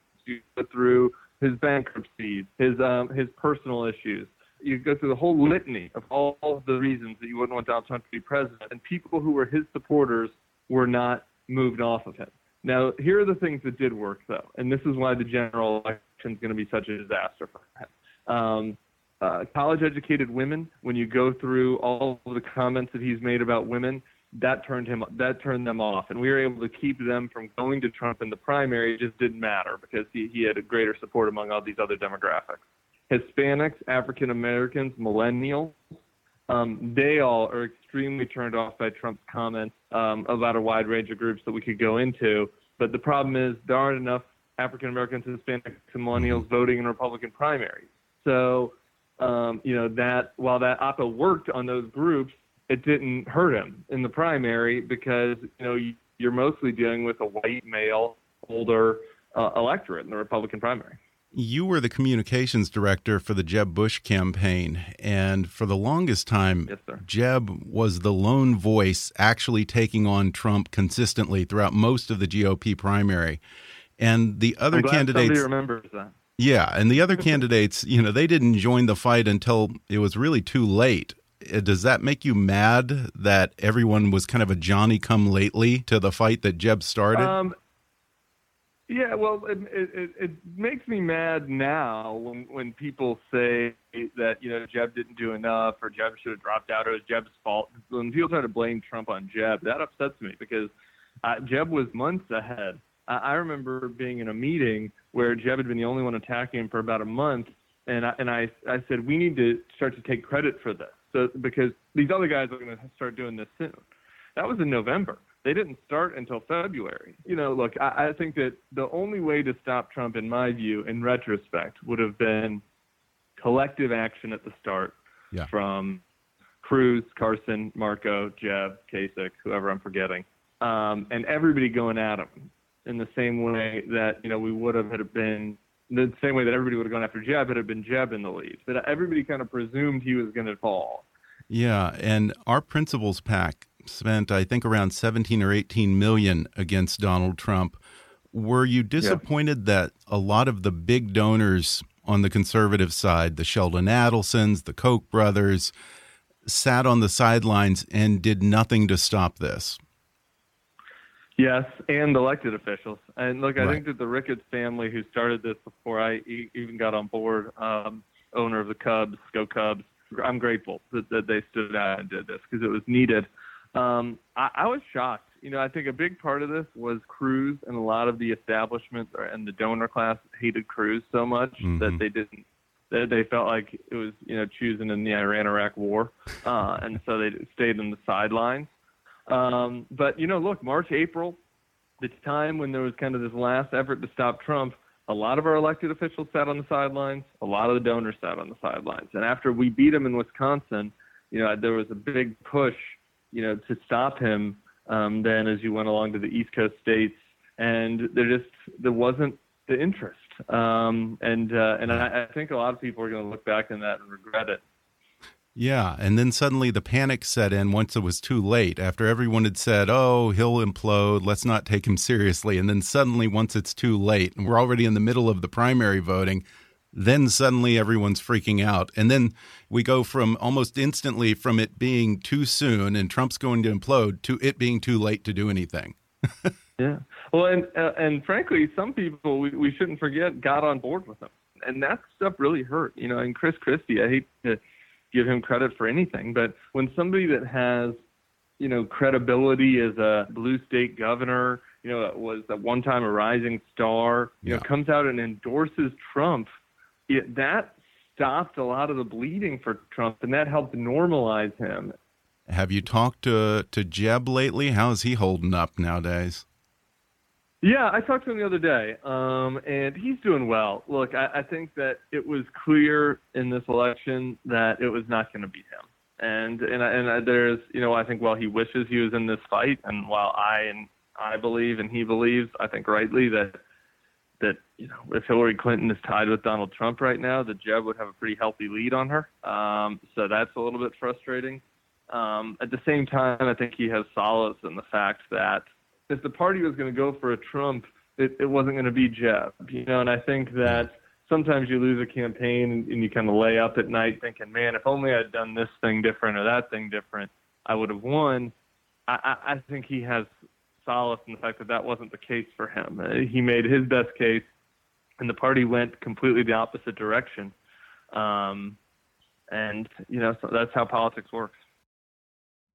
through his bankruptcy, his um, his personal issues. You go through the whole litany of all of the reasons that you wouldn't want Donald Trump to be president, and people who were his supporters were not moved off of him. Now, here are the things that did work, though, and this is why the general election is going to be such a disaster for him. Um, uh, college educated women, when you go through all of the comments that he's made about women, that turned him that turned them off, and we were able to keep them from going to Trump in the primary. It just didn't matter because he, he had a greater support among all these other demographics. Hispanics, African Americans, millennials, um, they all are extremely turned off by Trump's comments um, about a wide range of groups that we could go into. But the problem is there aren't enough African Americans, Hispanics, and millennials voting in Republican primaries. So um, you know, that while that Oppo worked on those groups, it didn't hurt him in the primary because, you know, you're mostly dealing with a white male, older uh, electorate in the Republican primary. You were the communications director for the Jeb Bush campaign, and for the longest time, yes, Jeb was the lone voice actually taking on Trump consistently throughout most of the GOP primary. And the other candidates remembers that. Yeah, and the other candidates, you know, they didn't join the fight until it was really too late. Uh, does that make you mad that everyone was kind of a Johnny come lately to the fight that Jeb started? Um, yeah, well, it, it, it makes me mad now when when people say that you know Jeb didn't do enough or Jeb should have dropped out or it was Jeb's fault. When people try to blame Trump on Jeb, that upsets me because uh, Jeb was months ahead. I, I remember being in a meeting where Jeb had been the only one attacking him for about a month, and I, and I I said we need to start to take credit for this, so because these other guys are going to start doing this soon. That was in November. They didn't start until February. You know, look, I, I think that the only way to stop Trump, in my view, in retrospect, would have been collective action at the start yeah. from Cruz, Carson, Marco, Jeb, Kasich, whoever I'm forgetting, um, and everybody going at him in the same way that you know we would have had been the same way that everybody would have gone after Jeb had it been Jeb in the lead. But everybody kind of presumed he was going to fall. Yeah, and our Principles PAC spent I think around 17 or 18 million against Donald Trump. Were you disappointed yeah. that a lot of the big donors on the conservative side, the Sheldon Adelsons, the Koch brothers, sat on the sidelines and did nothing to stop this? Yes, and elected officials. And look, I right. think that the Ricketts family, who started this before I even got on board, um, owner of the Cubs, Go Cubs, I'm grateful that, that they stood out and did this because it was needed. Um, I, I was shocked. You know, I think a big part of this was Cruz and a lot of the establishment and the donor class hated Cruz so much mm-hmm. that they didn't that they felt like it was you know choosing in the Iran-Iraq war, uh, and so they stayed on the sidelines. Um, but you know, look, March, April, the time when there was kind of this last effort to stop Trump, a lot of our elected officials sat on the sidelines. A lot of the donors sat on the sidelines. And after we beat him in Wisconsin, you know, there was a big push, you know, to stop him. Um, then as you went along to the East Coast states, and there just there wasn't the interest. Um, and uh, and I, I think a lot of people are going to look back on that and regret it. Yeah, and then suddenly the panic set in once it was too late. After everyone had said, "Oh, he'll implode. Let's not take him seriously." And then suddenly once it's too late and we're already in the middle of the primary voting, then suddenly everyone's freaking out. And then we go from almost instantly from it being too soon and Trump's going to implode to it being too late to do anything. yeah. Well, and uh, and frankly, some people we, we shouldn't forget got on board with him. And that stuff really hurt, you know, and Chris Christie, I hate to give him credit for anything. But when somebody that has, you know, credibility as a blue state governor, you know, was at one time a rising star, you yeah. know, comes out and endorses Trump, it, that stopped a lot of the bleeding for Trump, and that helped normalize him. Have you talked to to Jeb lately? How is he holding up nowadays? Yeah, I talked to him the other day, um, and he's doing well. Look, I, I think that it was clear in this election that it was not going to be him. And and and there's you know I think while he wishes he was in this fight, and while I and I believe and he believes, I think rightly that that you know if Hillary Clinton is tied with Donald Trump right now, that Jeb would have a pretty healthy lead on her. Um, so that's a little bit frustrating. Um, at the same time, I think he has solace in the fact that if the party was going to go for a Trump, it, it wasn't going to be Jeb. You know, and I think that sometimes you lose a campaign and, you kind of lay up at night thinking, man, if only I'd done this thing different or that thing different, I would have won. I, I think he has solace in the fact that that wasn't the case for him. Uh, he made his best case, and the party went completely the opposite direction. Um, and you know, so that's how politics works.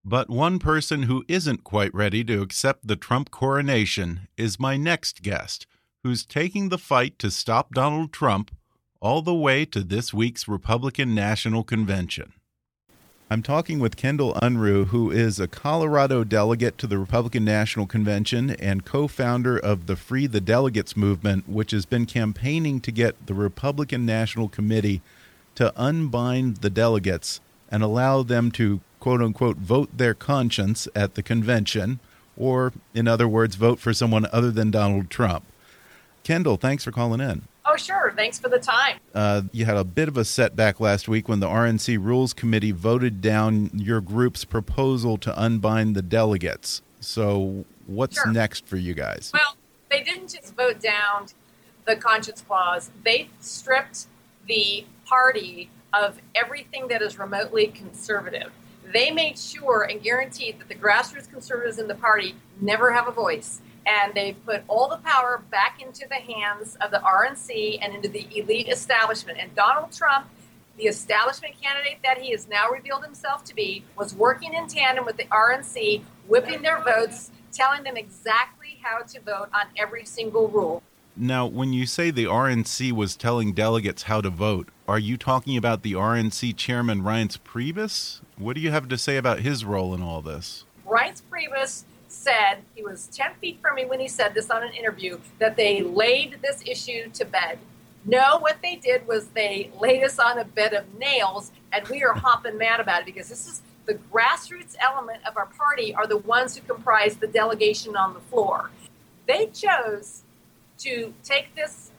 But one person who isn't quite ready to accept the Trump coronation is my next guest, who's taking the fight to stop Donald Trump all the way to this week's Republican National Convention. I'm talking with Kendall Unruh, who is a Colorado delegate to the Republican National Convention and co founder of the Free the Delegates movement, which has been campaigning to get the Republican National Committee to unbind the delegates and allow them to quote unquote vote their conscience at the convention, or in other words, vote for someone other than Donald Trump. Kendall, thanks for calling in. Oh, sure. Thanks for the time. Uh, you had a bit of a setback last week when the RNC Rules Committee voted down your group's proposal to unbind the delegates. So, what's sure. next for you guys? Well, they didn't just vote down the conscience clause, they stripped the party of everything that is remotely conservative they made sure and guaranteed that the grassroots conservatives in the party never have a voice. And they put all the power back into the hands of the RNC and into the elite establishment. And Donald Trump, the establishment candidate that he has now revealed himself to be, was working in tandem with the RNC, whipping their votes, telling them exactly how to vote on every single rule. Now, when you say the RNC was telling delegates how to vote, are you talking about the RNC chairman Reince Priebus? What do you have to say about his role in all this? Reince Priebus said, he was 10 feet from me when he said this on an interview, that they laid this issue to bed. No, what they did was they laid us on a bed of nails, and we are hopping mad about it because this is the grassroots element of our party are the ones who comprise the delegation on the floor. They chose to take this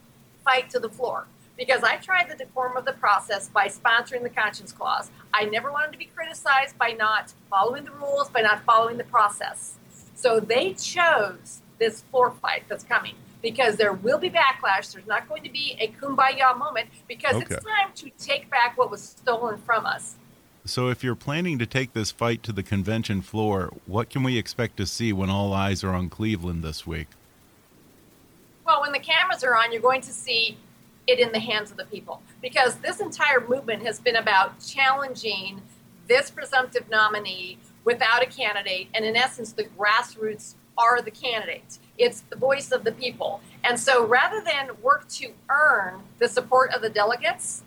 fight to the floor because I tried the decorum of the process by sponsoring the conscience clause. I never wanted to be criticized by not following the rules, by not following the process. So they chose this floor fight that's coming because there will be backlash. There's not going to be a kumbaya moment because okay. it's time to take back what was stolen from us. So, if you're planning to take this fight to the convention floor, what can we expect to see when all eyes are on Cleveland this week? Well, when the cameras are on, you're going to see it in the hands of the people because this entire movement has been about challenging this presumptive nominee without a candidate. And in essence, the grassroots are the candidates. It's the voice of the people. And so rather than work to earn the support of the delegates,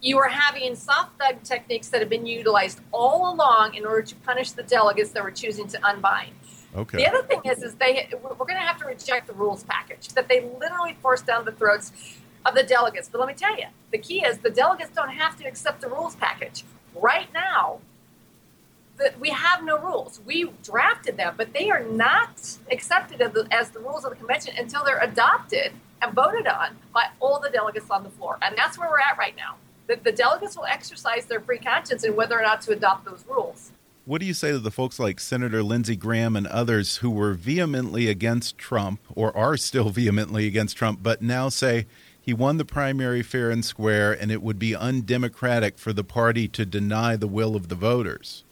you are having soft thug techniques that have been utilized all along in order to punish the delegates that were choosing to unbind. Okay. The other thing is, is they we're going to have to reject the rules package that they literally forced down the throats of the delegates. But let me tell you, the key is the delegates don't have to accept the rules package. Right now, that we have no rules. We drafted them, but they are not accepted as the, as the rules of the convention until they're adopted and voted on by all the delegates on the floor. And that's where we're at right now. The, the delegates will exercise their free conscience in whether or not to adopt those rules. What do you say to the folks like Senator Lindsey Graham and others who were vehemently against Trump or are still vehemently against Trump, but now say he won the primary fair and square and it would be undemocratic for the party to deny the will of the voters?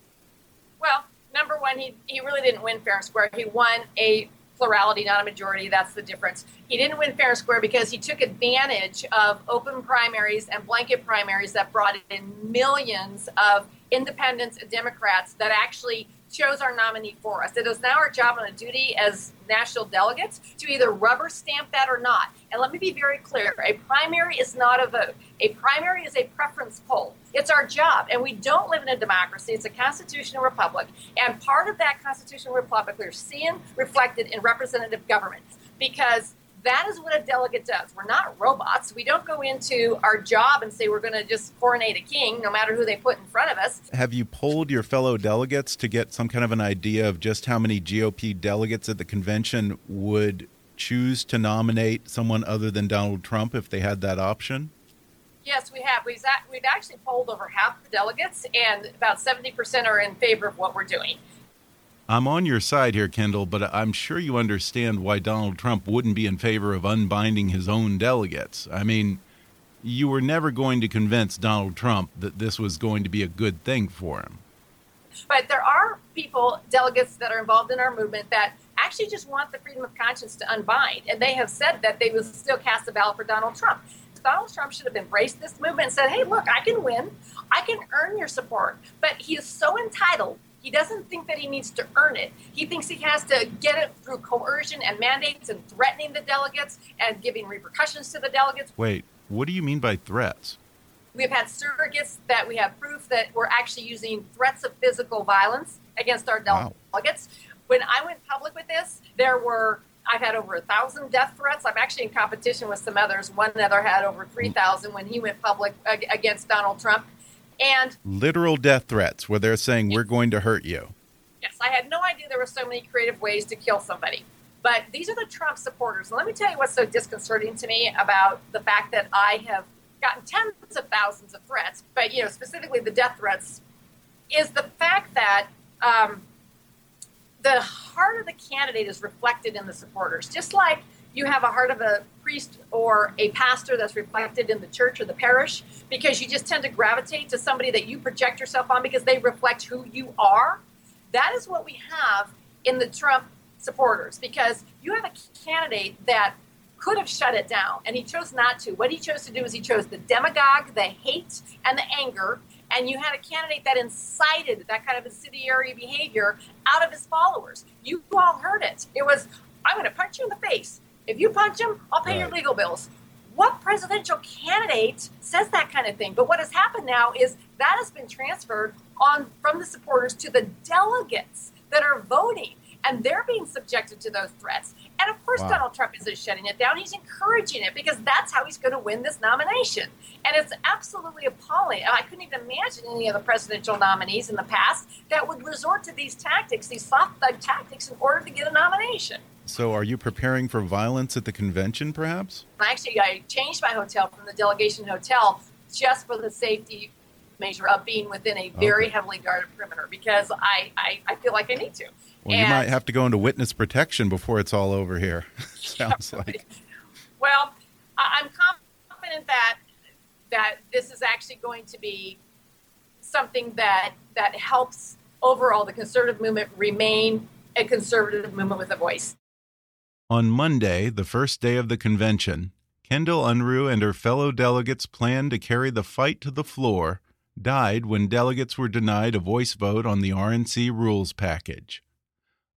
Number one, he, he really didn't win fair and square. He won a plurality, not a majority. That's the difference. He didn't win fair and square because he took advantage of open primaries and blanket primaries that brought in millions of independents and Democrats that actually chose our nominee for us. It is now our job and a duty as national delegates to either rubber stamp that or not. And let me be very clear a primary is not a vote, a primary is a preference poll. It's our job. And we don't live in a democracy, it's a constitutional republic. And part of that constitutional republic we're seeing reflected in representative government because that is what a delegate does. We're not robots. We don't go into our job and say we're going to just coronate a king, no matter who they put in front of us. Have you polled your fellow delegates to get some kind of an idea of just how many GOP delegates at the convention would choose to nominate someone other than Donald Trump if they had that option? Yes, we have. We've, we've actually polled over half the delegates, and about 70% are in favor of what we're doing. I'm on your side here, Kendall, but I'm sure you understand why Donald Trump wouldn't be in favor of unbinding his own delegates. I mean, you were never going to convince Donald Trump that this was going to be a good thing for him. But there are people, delegates that are involved in our movement that actually just want the freedom of conscience to unbind. And they have said that they will still cast a ballot for Donald Trump. Donald Trump should have embraced this movement and said, hey, look, I can win. I can earn your support. But he is so entitled he doesn't think that he needs to earn it. He thinks he has to get it through coercion and mandates and threatening the delegates and giving repercussions to the delegates. Wait, what do you mean by threats? We've had surrogates that we have proof that we're actually using threats of physical violence against our delegates. Wow. When I went public with this, there were I've had over a thousand death threats. I'm actually in competition with some others. One other had over 3,000 when he went public against Donald Trump. And literal death threats where they're saying we're going to hurt you. Yes, I had no idea there were so many creative ways to kill somebody. But these are the Trump supporters. And let me tell you what's so disconcerting to me about the fact that I have gotten tens of thousands of threats, but you know specifically the death threats, is the fact that um, the heart of the candidate is reflected in the supporters. Just like you have a heart of a priest or a pastor that's reflected in the church or the parish because you just tend to gravitate to somebody that you project yourself on because they reflect who you are. That is what we have in the Trump supporters because you have a candidate that could have shut it down and he chose not to. What he chose to do is he chose the demagogue, the hate, and the anger. And you had a candidate that incited that kind of incendiary behavior out of his followers. You all heard it. It was, I'm going to punch you in the face. If you punch him, I'll pay right. your legal bills. What presidential candidate says that kind of thing? But what has happened now is that has been transferred on from the supporters to the delegates that are voting, and they're being subjected to those threats. And of course, wow. Donald Trump isn't shutting it down. He's encouraging it because that's how he's going to win this nomination. And it's absolutely appalling. I couldn't even imagine any of the presidential nominees in the past that would resort to these tactics, these soft thug tactics, in order to get a nomination. So, are you preparing for violence at the convention, perhaps? Actually, I changed my hotel from the delegation hotel just for the safety measure of being within a very okay. heavily guarded perimeter because I, I, I, feel like I need to. Well, and, you might have to go into witness protection before it's all over here. Sounds like. Well, I'm confident that that this is actually going to be something that that helps overall the conservative movement remain a conservative movement with a voice. On Monday, the first day of the convention, Kendall Unruh and her fellow delegates planned to carry the fight to the floor died when delegates were denied a voice vote on the RNC rules package.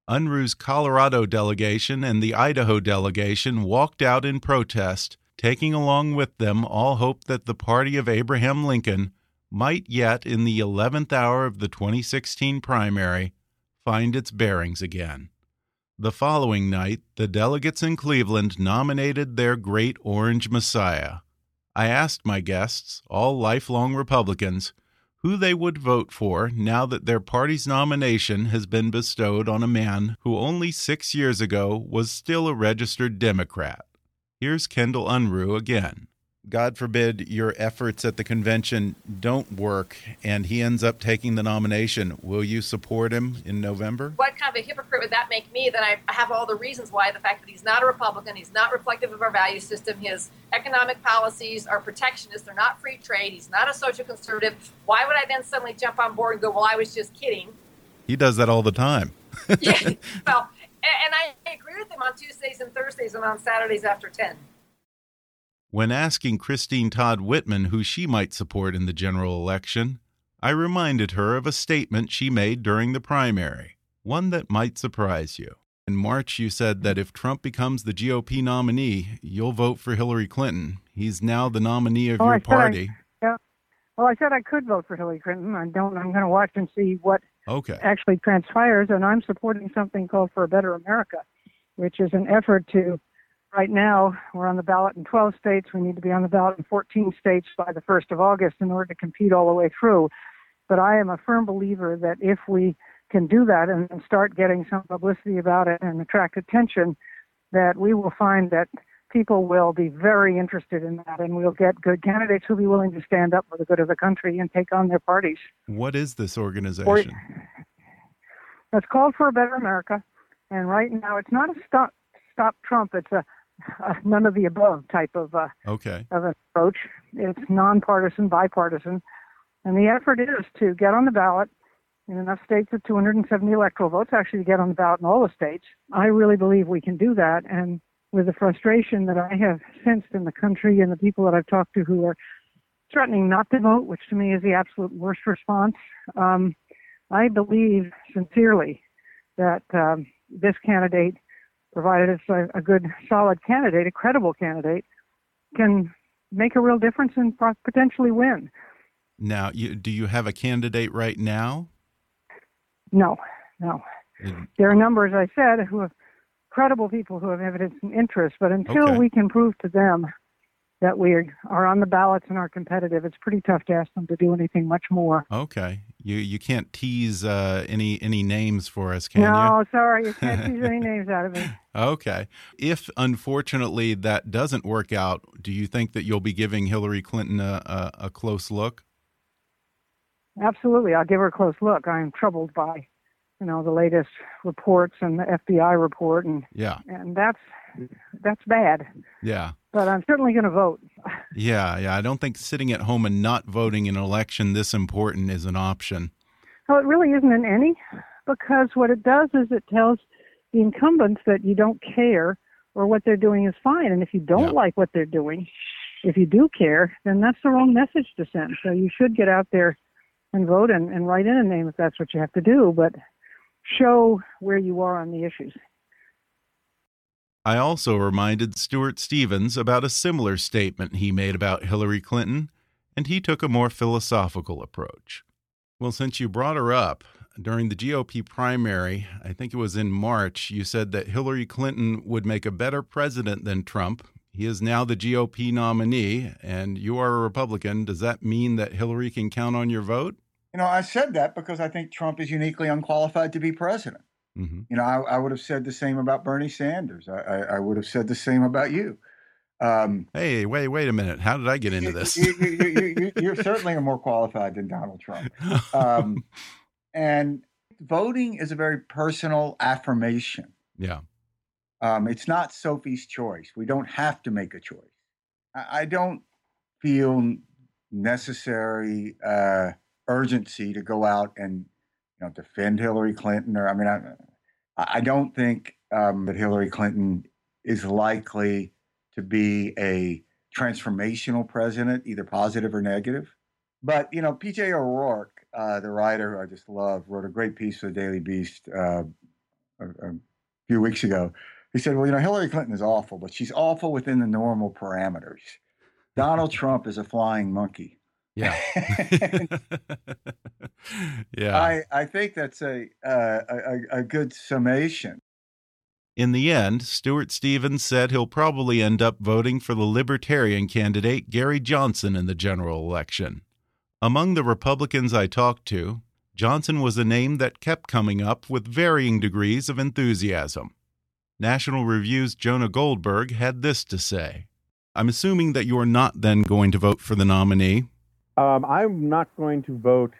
Unruh's Colorado delegation and the Idaho delegation walked out in protest, taking along with them all hope that the party of Abraham Lincoln might yet, in the 11th hour of the 2016 primary, find its bearings again. The following night, the delegates in Cleveland nominated their great orange messiah. I asked my guests, all lifelong Republicans, who they would vote for now that their party's nomination has been bestowed on a man who only six years ago was still a registered Democrat. Here's Kendall Unruh again. God forbid your efforts at the convention don't work and he ends up taking the nomination, will you support him in November? What kind of a hypocrite would that make me that I have all the reasons why the fact that he's not a Republican, he's not reflective of our value system, his economic policies are protectionist, they're not free trade, he's not a social conservative. Why would I then suddenly jump on board and go, well, I was just kidding? He does that all the time. yeah, well, and I agree with him on Tuesdays and Thursdays and on Saturdays after 10. When asking Christine Todd Whitman who she might support in the general election, I reminded her of a statement she made during the primary, one that might surprise you. In March, you said that if Trump becomes the GOP nominee, you'll vote for Hillary Clinton. He's now the nominee of well, your party. I, yeah. Well, I said I could vote for Hillary Clinton. I don't. I'm going to watch and see what okay. actually transpires, and I'm supporting something called For a Better America, which is an effort to Right now, we're on the ballot in 12 states. We need to be on the ballot in 14 states by the 1st of August in order to compete all the way through. But I am a firm believer that if we can do that and start getting some publicity about it and attract attention, that we will find that people will be very interested in that and we'll get good candidates who'll be willing to stand up for the good of the country and take on their parties. What is this organization? it's called For a Better America. And right now, it's not a stop, stop Trump, it's a uh, none of the above type of uh, okay of approach. It's nonpartisan, bipartisan, and the effort is to get on the ballot in enough states with 270 electoral votes. Actually, to get on the ballot in all the states. I really believe we can do that, and with the frustration that I have sensed in the country and the people that I've talked to who are threatening not to vote, which to me is the absolute worst response. Um, I believe sincerely that um, this candidate provided it's a, a good, solid candidate, a credible candidate, can make a real difference and potentially win. Now, you, do you have a candidate right now? No, no. There are numbers, I said, who have credible people who have evidence and interest, but until okay. we can prove to them that we are on the ballots and are competitive, it's pretty tough to ask them to do anything much more. Okay, you you can't tease uh, any any names for us, can no, you? No, sorry, you can't tease any names out of me. Okay, if unfortunately that doesn't work out, do you think that you'll be giving Hillary Clinton a, a, a close look? Absolutely, I'll give her a close look. I am troubled by, you know, the latest reports and the FBI report, and yeah, and that's that's bad. Yeah. But I'm certainly going to vote. Yeah, yeah. I don't think sitting at home and not voting in an election this important is an option. Well, it really isn't in any, because what it does is it tells the incumbents that you don't care or what they're doing is fine. And if you don't yeah. like what they're doing, if you do care, then that's the wrong message to send. So you should get out there and vote and, and write in a name if that's what you have to do, but show where you are on the issues. I also reminded Stuart Stevens about a similar statement he made about Hillary Clinton, and he took a more philosophical approach. Well, since you brought her up, during the GOP primary, I think it was in March, you said that Hillary Clinton would make a better president than Trump. He is now the GOP nominee, and you are a Republican. Does that mean that Hillary can count on your vote? You know, I said that because I think Trump is uniquely unqualified to be president. Mm-hmm. You know, I, I, would have said the same about Bernie Sanders. I, I, I would have said the same about you. Um, hey, wait, wait a minute. How did I get into this? you, are you, certainly more qualified than Donald Trump. Um, and voting is a very personal affirmation. Yeah. Um, it's not Sophie's choice. We don't have to make a choice. I, I don't feel necessary uh, urgency to go out and you know defend Hillary Clinton. Or I mean, I, I don't think um, that Hillary Clinton is likely to be a transformational president, either positive or negative. But you know, PJ O'Rourke, uh, the writer who I just love, wrote a great piece for the Daily Beast uh, a, a, few weeks ago. He said, "Well, you know, Hillary Clinton is awful, but she's awful within the normal parameters. Donald Trump is a flying monkey." Yeah. yeah. I, I think that's a, uh, a, a good summation. In the end, Stuart Stevens said he'll probably end up voting for the Libertarian candidate Gary Johnson in the general election. Among the Republicans I talked to, Johnson was a name that kept coming up with varying degrees of enthusiasm. National Review's Jonah Goldberg had this to say I'm assuming that you're not then going to vote for the nominee. Um, I'm not going to vote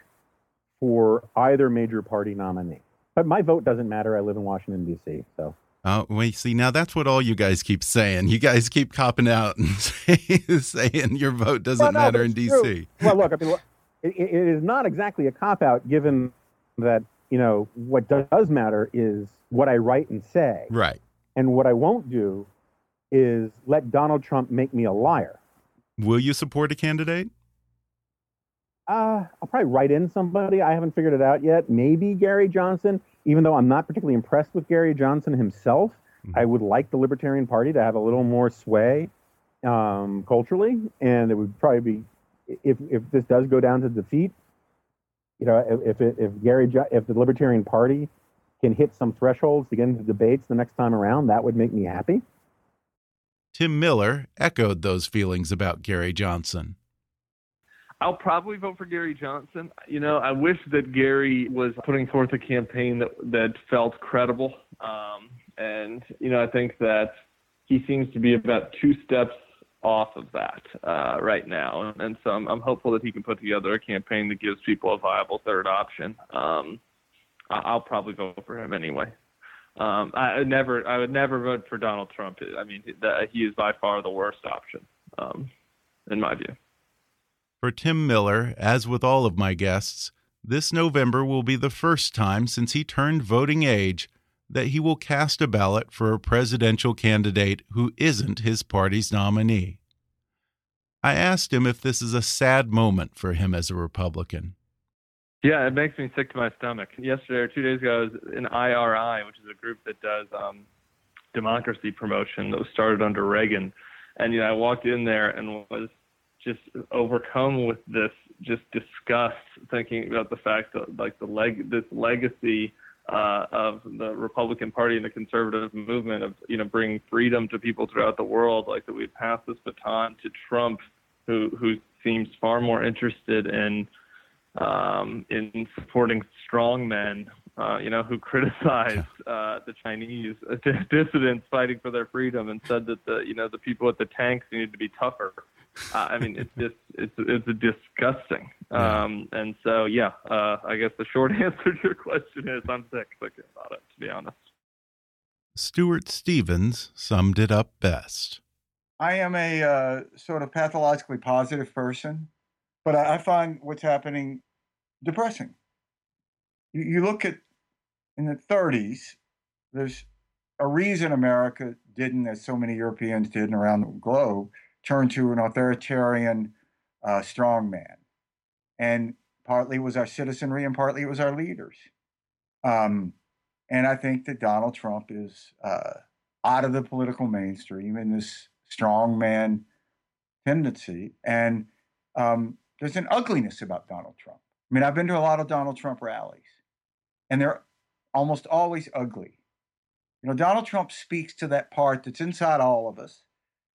for either major party nominee. But my vote doesn't matter. I live in Washington, D.C., so. Oh, wait, see, now that's what all you guys keep saying. You guys keep copping out and saying your vote doesn't well, no, matter in D.C. Well, look, I mean, it, it is not exactly a cop out given that, you know, what does matter is what I write and say. Right. And what I won't do is let Donald Trump make me a liar. Will you support a candidate? Uh, I'll probably write in somebody. I haven't figured it out yet. Maybe Gary Johnson even though I'm not particularly impressed with Gary Johnson himself, mm-hmm. I would like the Libertarian Party to have a little more sway um, culturally, and it would probably be if if this does go down to defeat. You know, if if, if Gary if the Libertarian Party can hit some thresholds to get into debates the next time around, that would make me happy. Tim Miller echoed those feelings about Gary Johnson. I'll probably vote for Gary Johnson. You know, I wish that Gary was putting forth a campaign that that felt credible. Um, and you know, I think that he seems to be about two steps off of that uh, right now. And so I'm, I'm hopeful that he can put together a campaign that gives people a viable third option. Um, I'll probably vote for him anyway. Um, I never, I would never vote for Donald Trump. I mean, he is by far the worst option, um, in my view. For Tim Miller, as with all of my guests, this November will be the first time since he turned voting age that he will cast a ballot for a presidential candidate who isn't his party's nominee. I asked him if this is a sad moment for him as a Republican. Yeah, it makes me sick to my stomach. Yesterday or two days ago, I was in IRI, which is a group that does um, democracy promotion that was started under Reagan. And you know, I walked in there and was just overcome with this just disgust thinking about the fact that like the leg this legacy uh, of the Republican Party and the conservative movement of you know bringing freedom to people throughout the world, like that we pass this baton to Trump, who who seems far more interested in um, in supporting strong men, uh, you know, who criticized uh, the Chinese dissidents fighting for their freedom and said that the you know the people with the tanks needed to be tougher. Uh, I mean, it's just it's it's disgusting. Um, and so, yeah, uh, I guess the short answer to your question is I'm sick thinking about it. To be honest, Stuart Stevens summed it up best. I am a uh, sort of pathologically positive person, but I, I find what's happening depressing. You, you look at in the 30s, there's a reason America didn't, as so many Europeans did around the globe, turn to an authoritarian uh, strongman. And partly it was our citizenry and partly it was our leaders. Um, and I think that Donald Trump is uh, out of the political mainstream in this strongman tendency. And um, there's an ugliness about Donald Trump. I mean, I've been to a lot of Donald Trump rallies, and they're almost always ugly. You know, Donald Trump speaks to that part that's inside all of us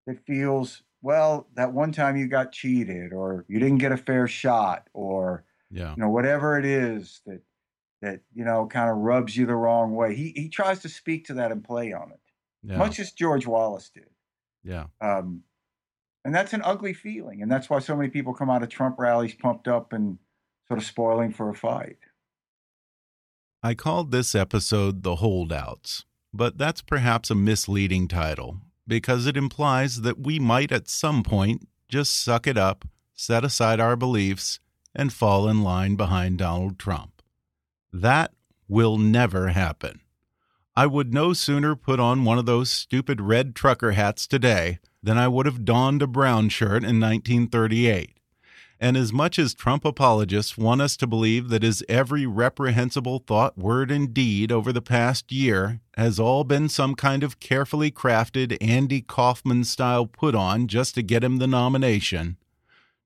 that feels well, that one time you got cheated or you didn't get a fair shot or yeah. you know whatever it is that that you know kind of rubs you the wrong way. He he tries to speak to that and play on it, yeah. much as George Wallace did. Yeah. Um, and that's an ugly feeling, and that's why so many people come out of Trump rallies pumped up and sort of spoiling for a fight. I called this episode The Holdouts, but that's perhaps a misleading title because it implies that we might at some point just suck it up, set aside our beliefs, and fall in line behind Donald Trump. That will never happen. I would no sooner put on one of those stupid red trucker hats today than I would have donned a brown shirt in 1938. And as much as Trump apologists want us to believe that his every reprehensible thought, word, and deed over the past year has all been some kind of carefully crafted Andy Kaufman style put on just to get him the nomination,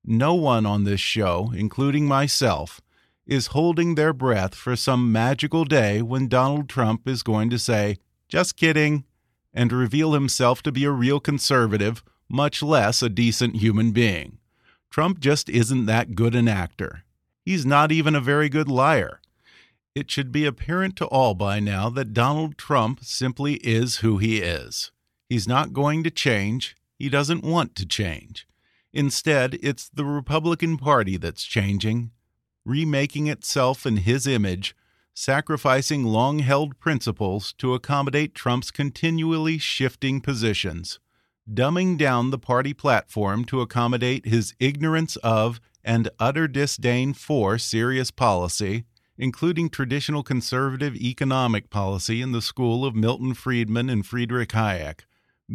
no one on this show, including myself, is holding their breath for some magical day when Donald Trump is going to say, just kidding, and reveal himself to be a real conservative, much less a decent human being. Trump just isn't that good an actor. He's not even a very good liar. It should be apparent to all by now that Donald Trump simply is who he is. He's not going to change. He doesn't want to change. Instead, it's the Republican Party that's changing, remaking itself in his image, sacrificing long held principles to accommodate Trump's continually shifting positions, dumbing down the party platform to accommodate his ignorance of and utter disdain for serious policy, including traditional conservative economic policy in the school of Milton Friedman and Friedrich Hayek,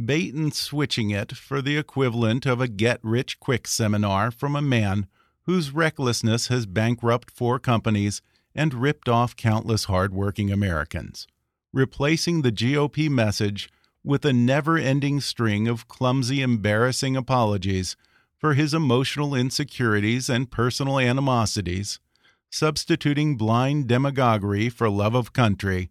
bait and switching it for the equivalent of a get rich quick seminar from a man whose recklessness has bankrupted four companies and ripped off countless hardworking Americans, replacing the GOP message with a never ending string of clumsy, embarrassing apologies for his emotional insecurities and personal animosities, substituting blind demagoguery for love of country,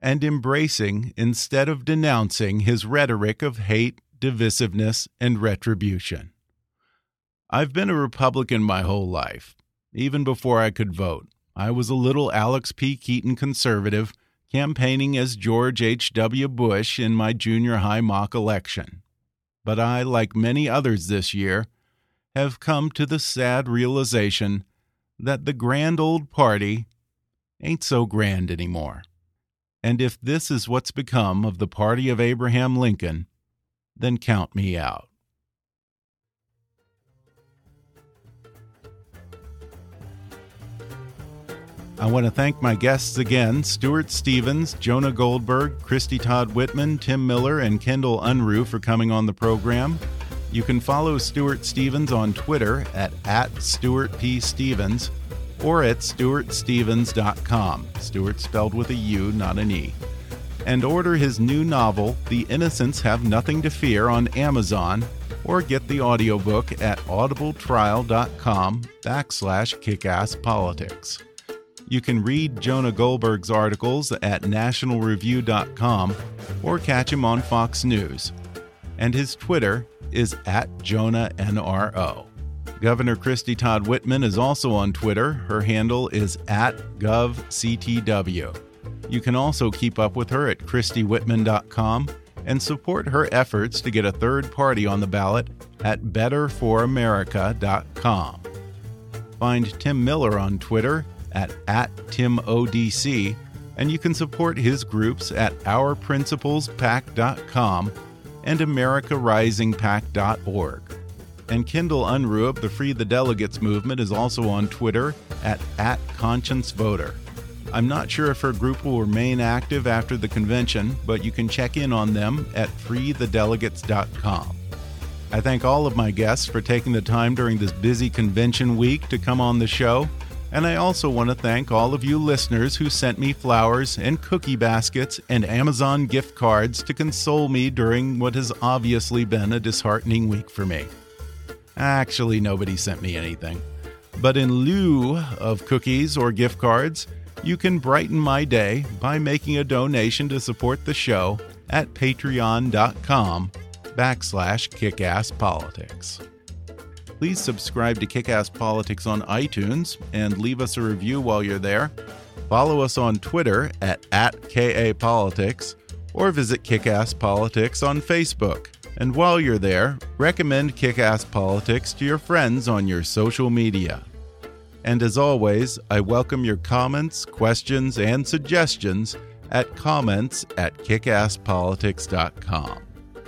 and embracing instead of denouncing his rhetoric of hate, divisiveness, and retribution. I've been a Republican my whole life. Even before I could vote, I was a little Alex P. Keaton conservative campaigning as George H.W. Bush in my junior high mock election. But I, like many others this year, have come to the sad realization that the grand old party ain't so grand anymore. And if this is what's become of the party of Abraham Lincoln, then count me out. I want to thank my guests again Stuart Stevens, Jonah Goldberg, Christie Todd Whitman, Tim Miller, and Kendall Unruh for coming on the program. You can follow Stuart Stevens on Twitter at, at Stuart P. Stevens or at stuartstevens.com. Stuart spelled with a U, not an E. And order his new novel, The Innocents Have Nothing to Fear, on Amazon or get the audiobook at audibletrial.com backslash kickasspolitics. You can read Jonah Goldberg's articles at nationalreview.com or catch him on Fox News. And his Twitter is at JonahNRO. Governor Christie Todd Whitman is also on Twitter. Her handle is at GovCTW. You can also keep up with her at ChristyWhitman.com and support her efforts to get a third party on the ballot at BetterForAmerica.com. Find Tim Miller on Twitter at, at TimODC, and you can support his groups at OurPrinciplesPAC.com and AmericaRisingPAC.org. And Kendall Unruh the Free the Delegates movement is also on Twitter at, at ConscienceVoter. I'm not sure if her group will remain active after the convention, but you can check in on them at freethedelegates.com. I thank all of my guests for taking the time during this busy convention week to come on the show. And I also want to thank all of you listeners who sent me flowers and cookie baskets and Amazon gift cards to console me during what has obviously been a disheartening week for me. Actually, nobody sent me anything. But in lieu of cookies or gift cards, you can brighten my day by making a donation to support the show at patreon.com backslash kickasspolitics please subscribe to Kickass Politics on iTunes and leave us a review while you're there. Follow us on Twitter at, at KAPolitics or visit Kickass Politics on Facebook. And while you're there, recommend Kickass Politics to your friends on your social media. And as always, I welcome your comments, questions, and suggestions at comments at kickasspolitics.com.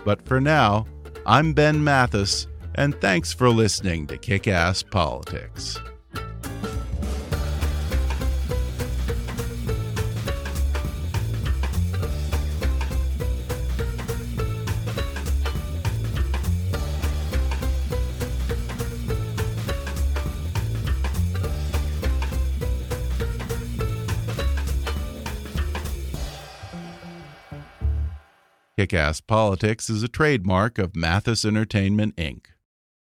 But for now, I'm Ben Mathis, and thanks for listening to Kick Ass Politics. Kick Ass Politics is a trademark of Mathis Entertainment, Inc.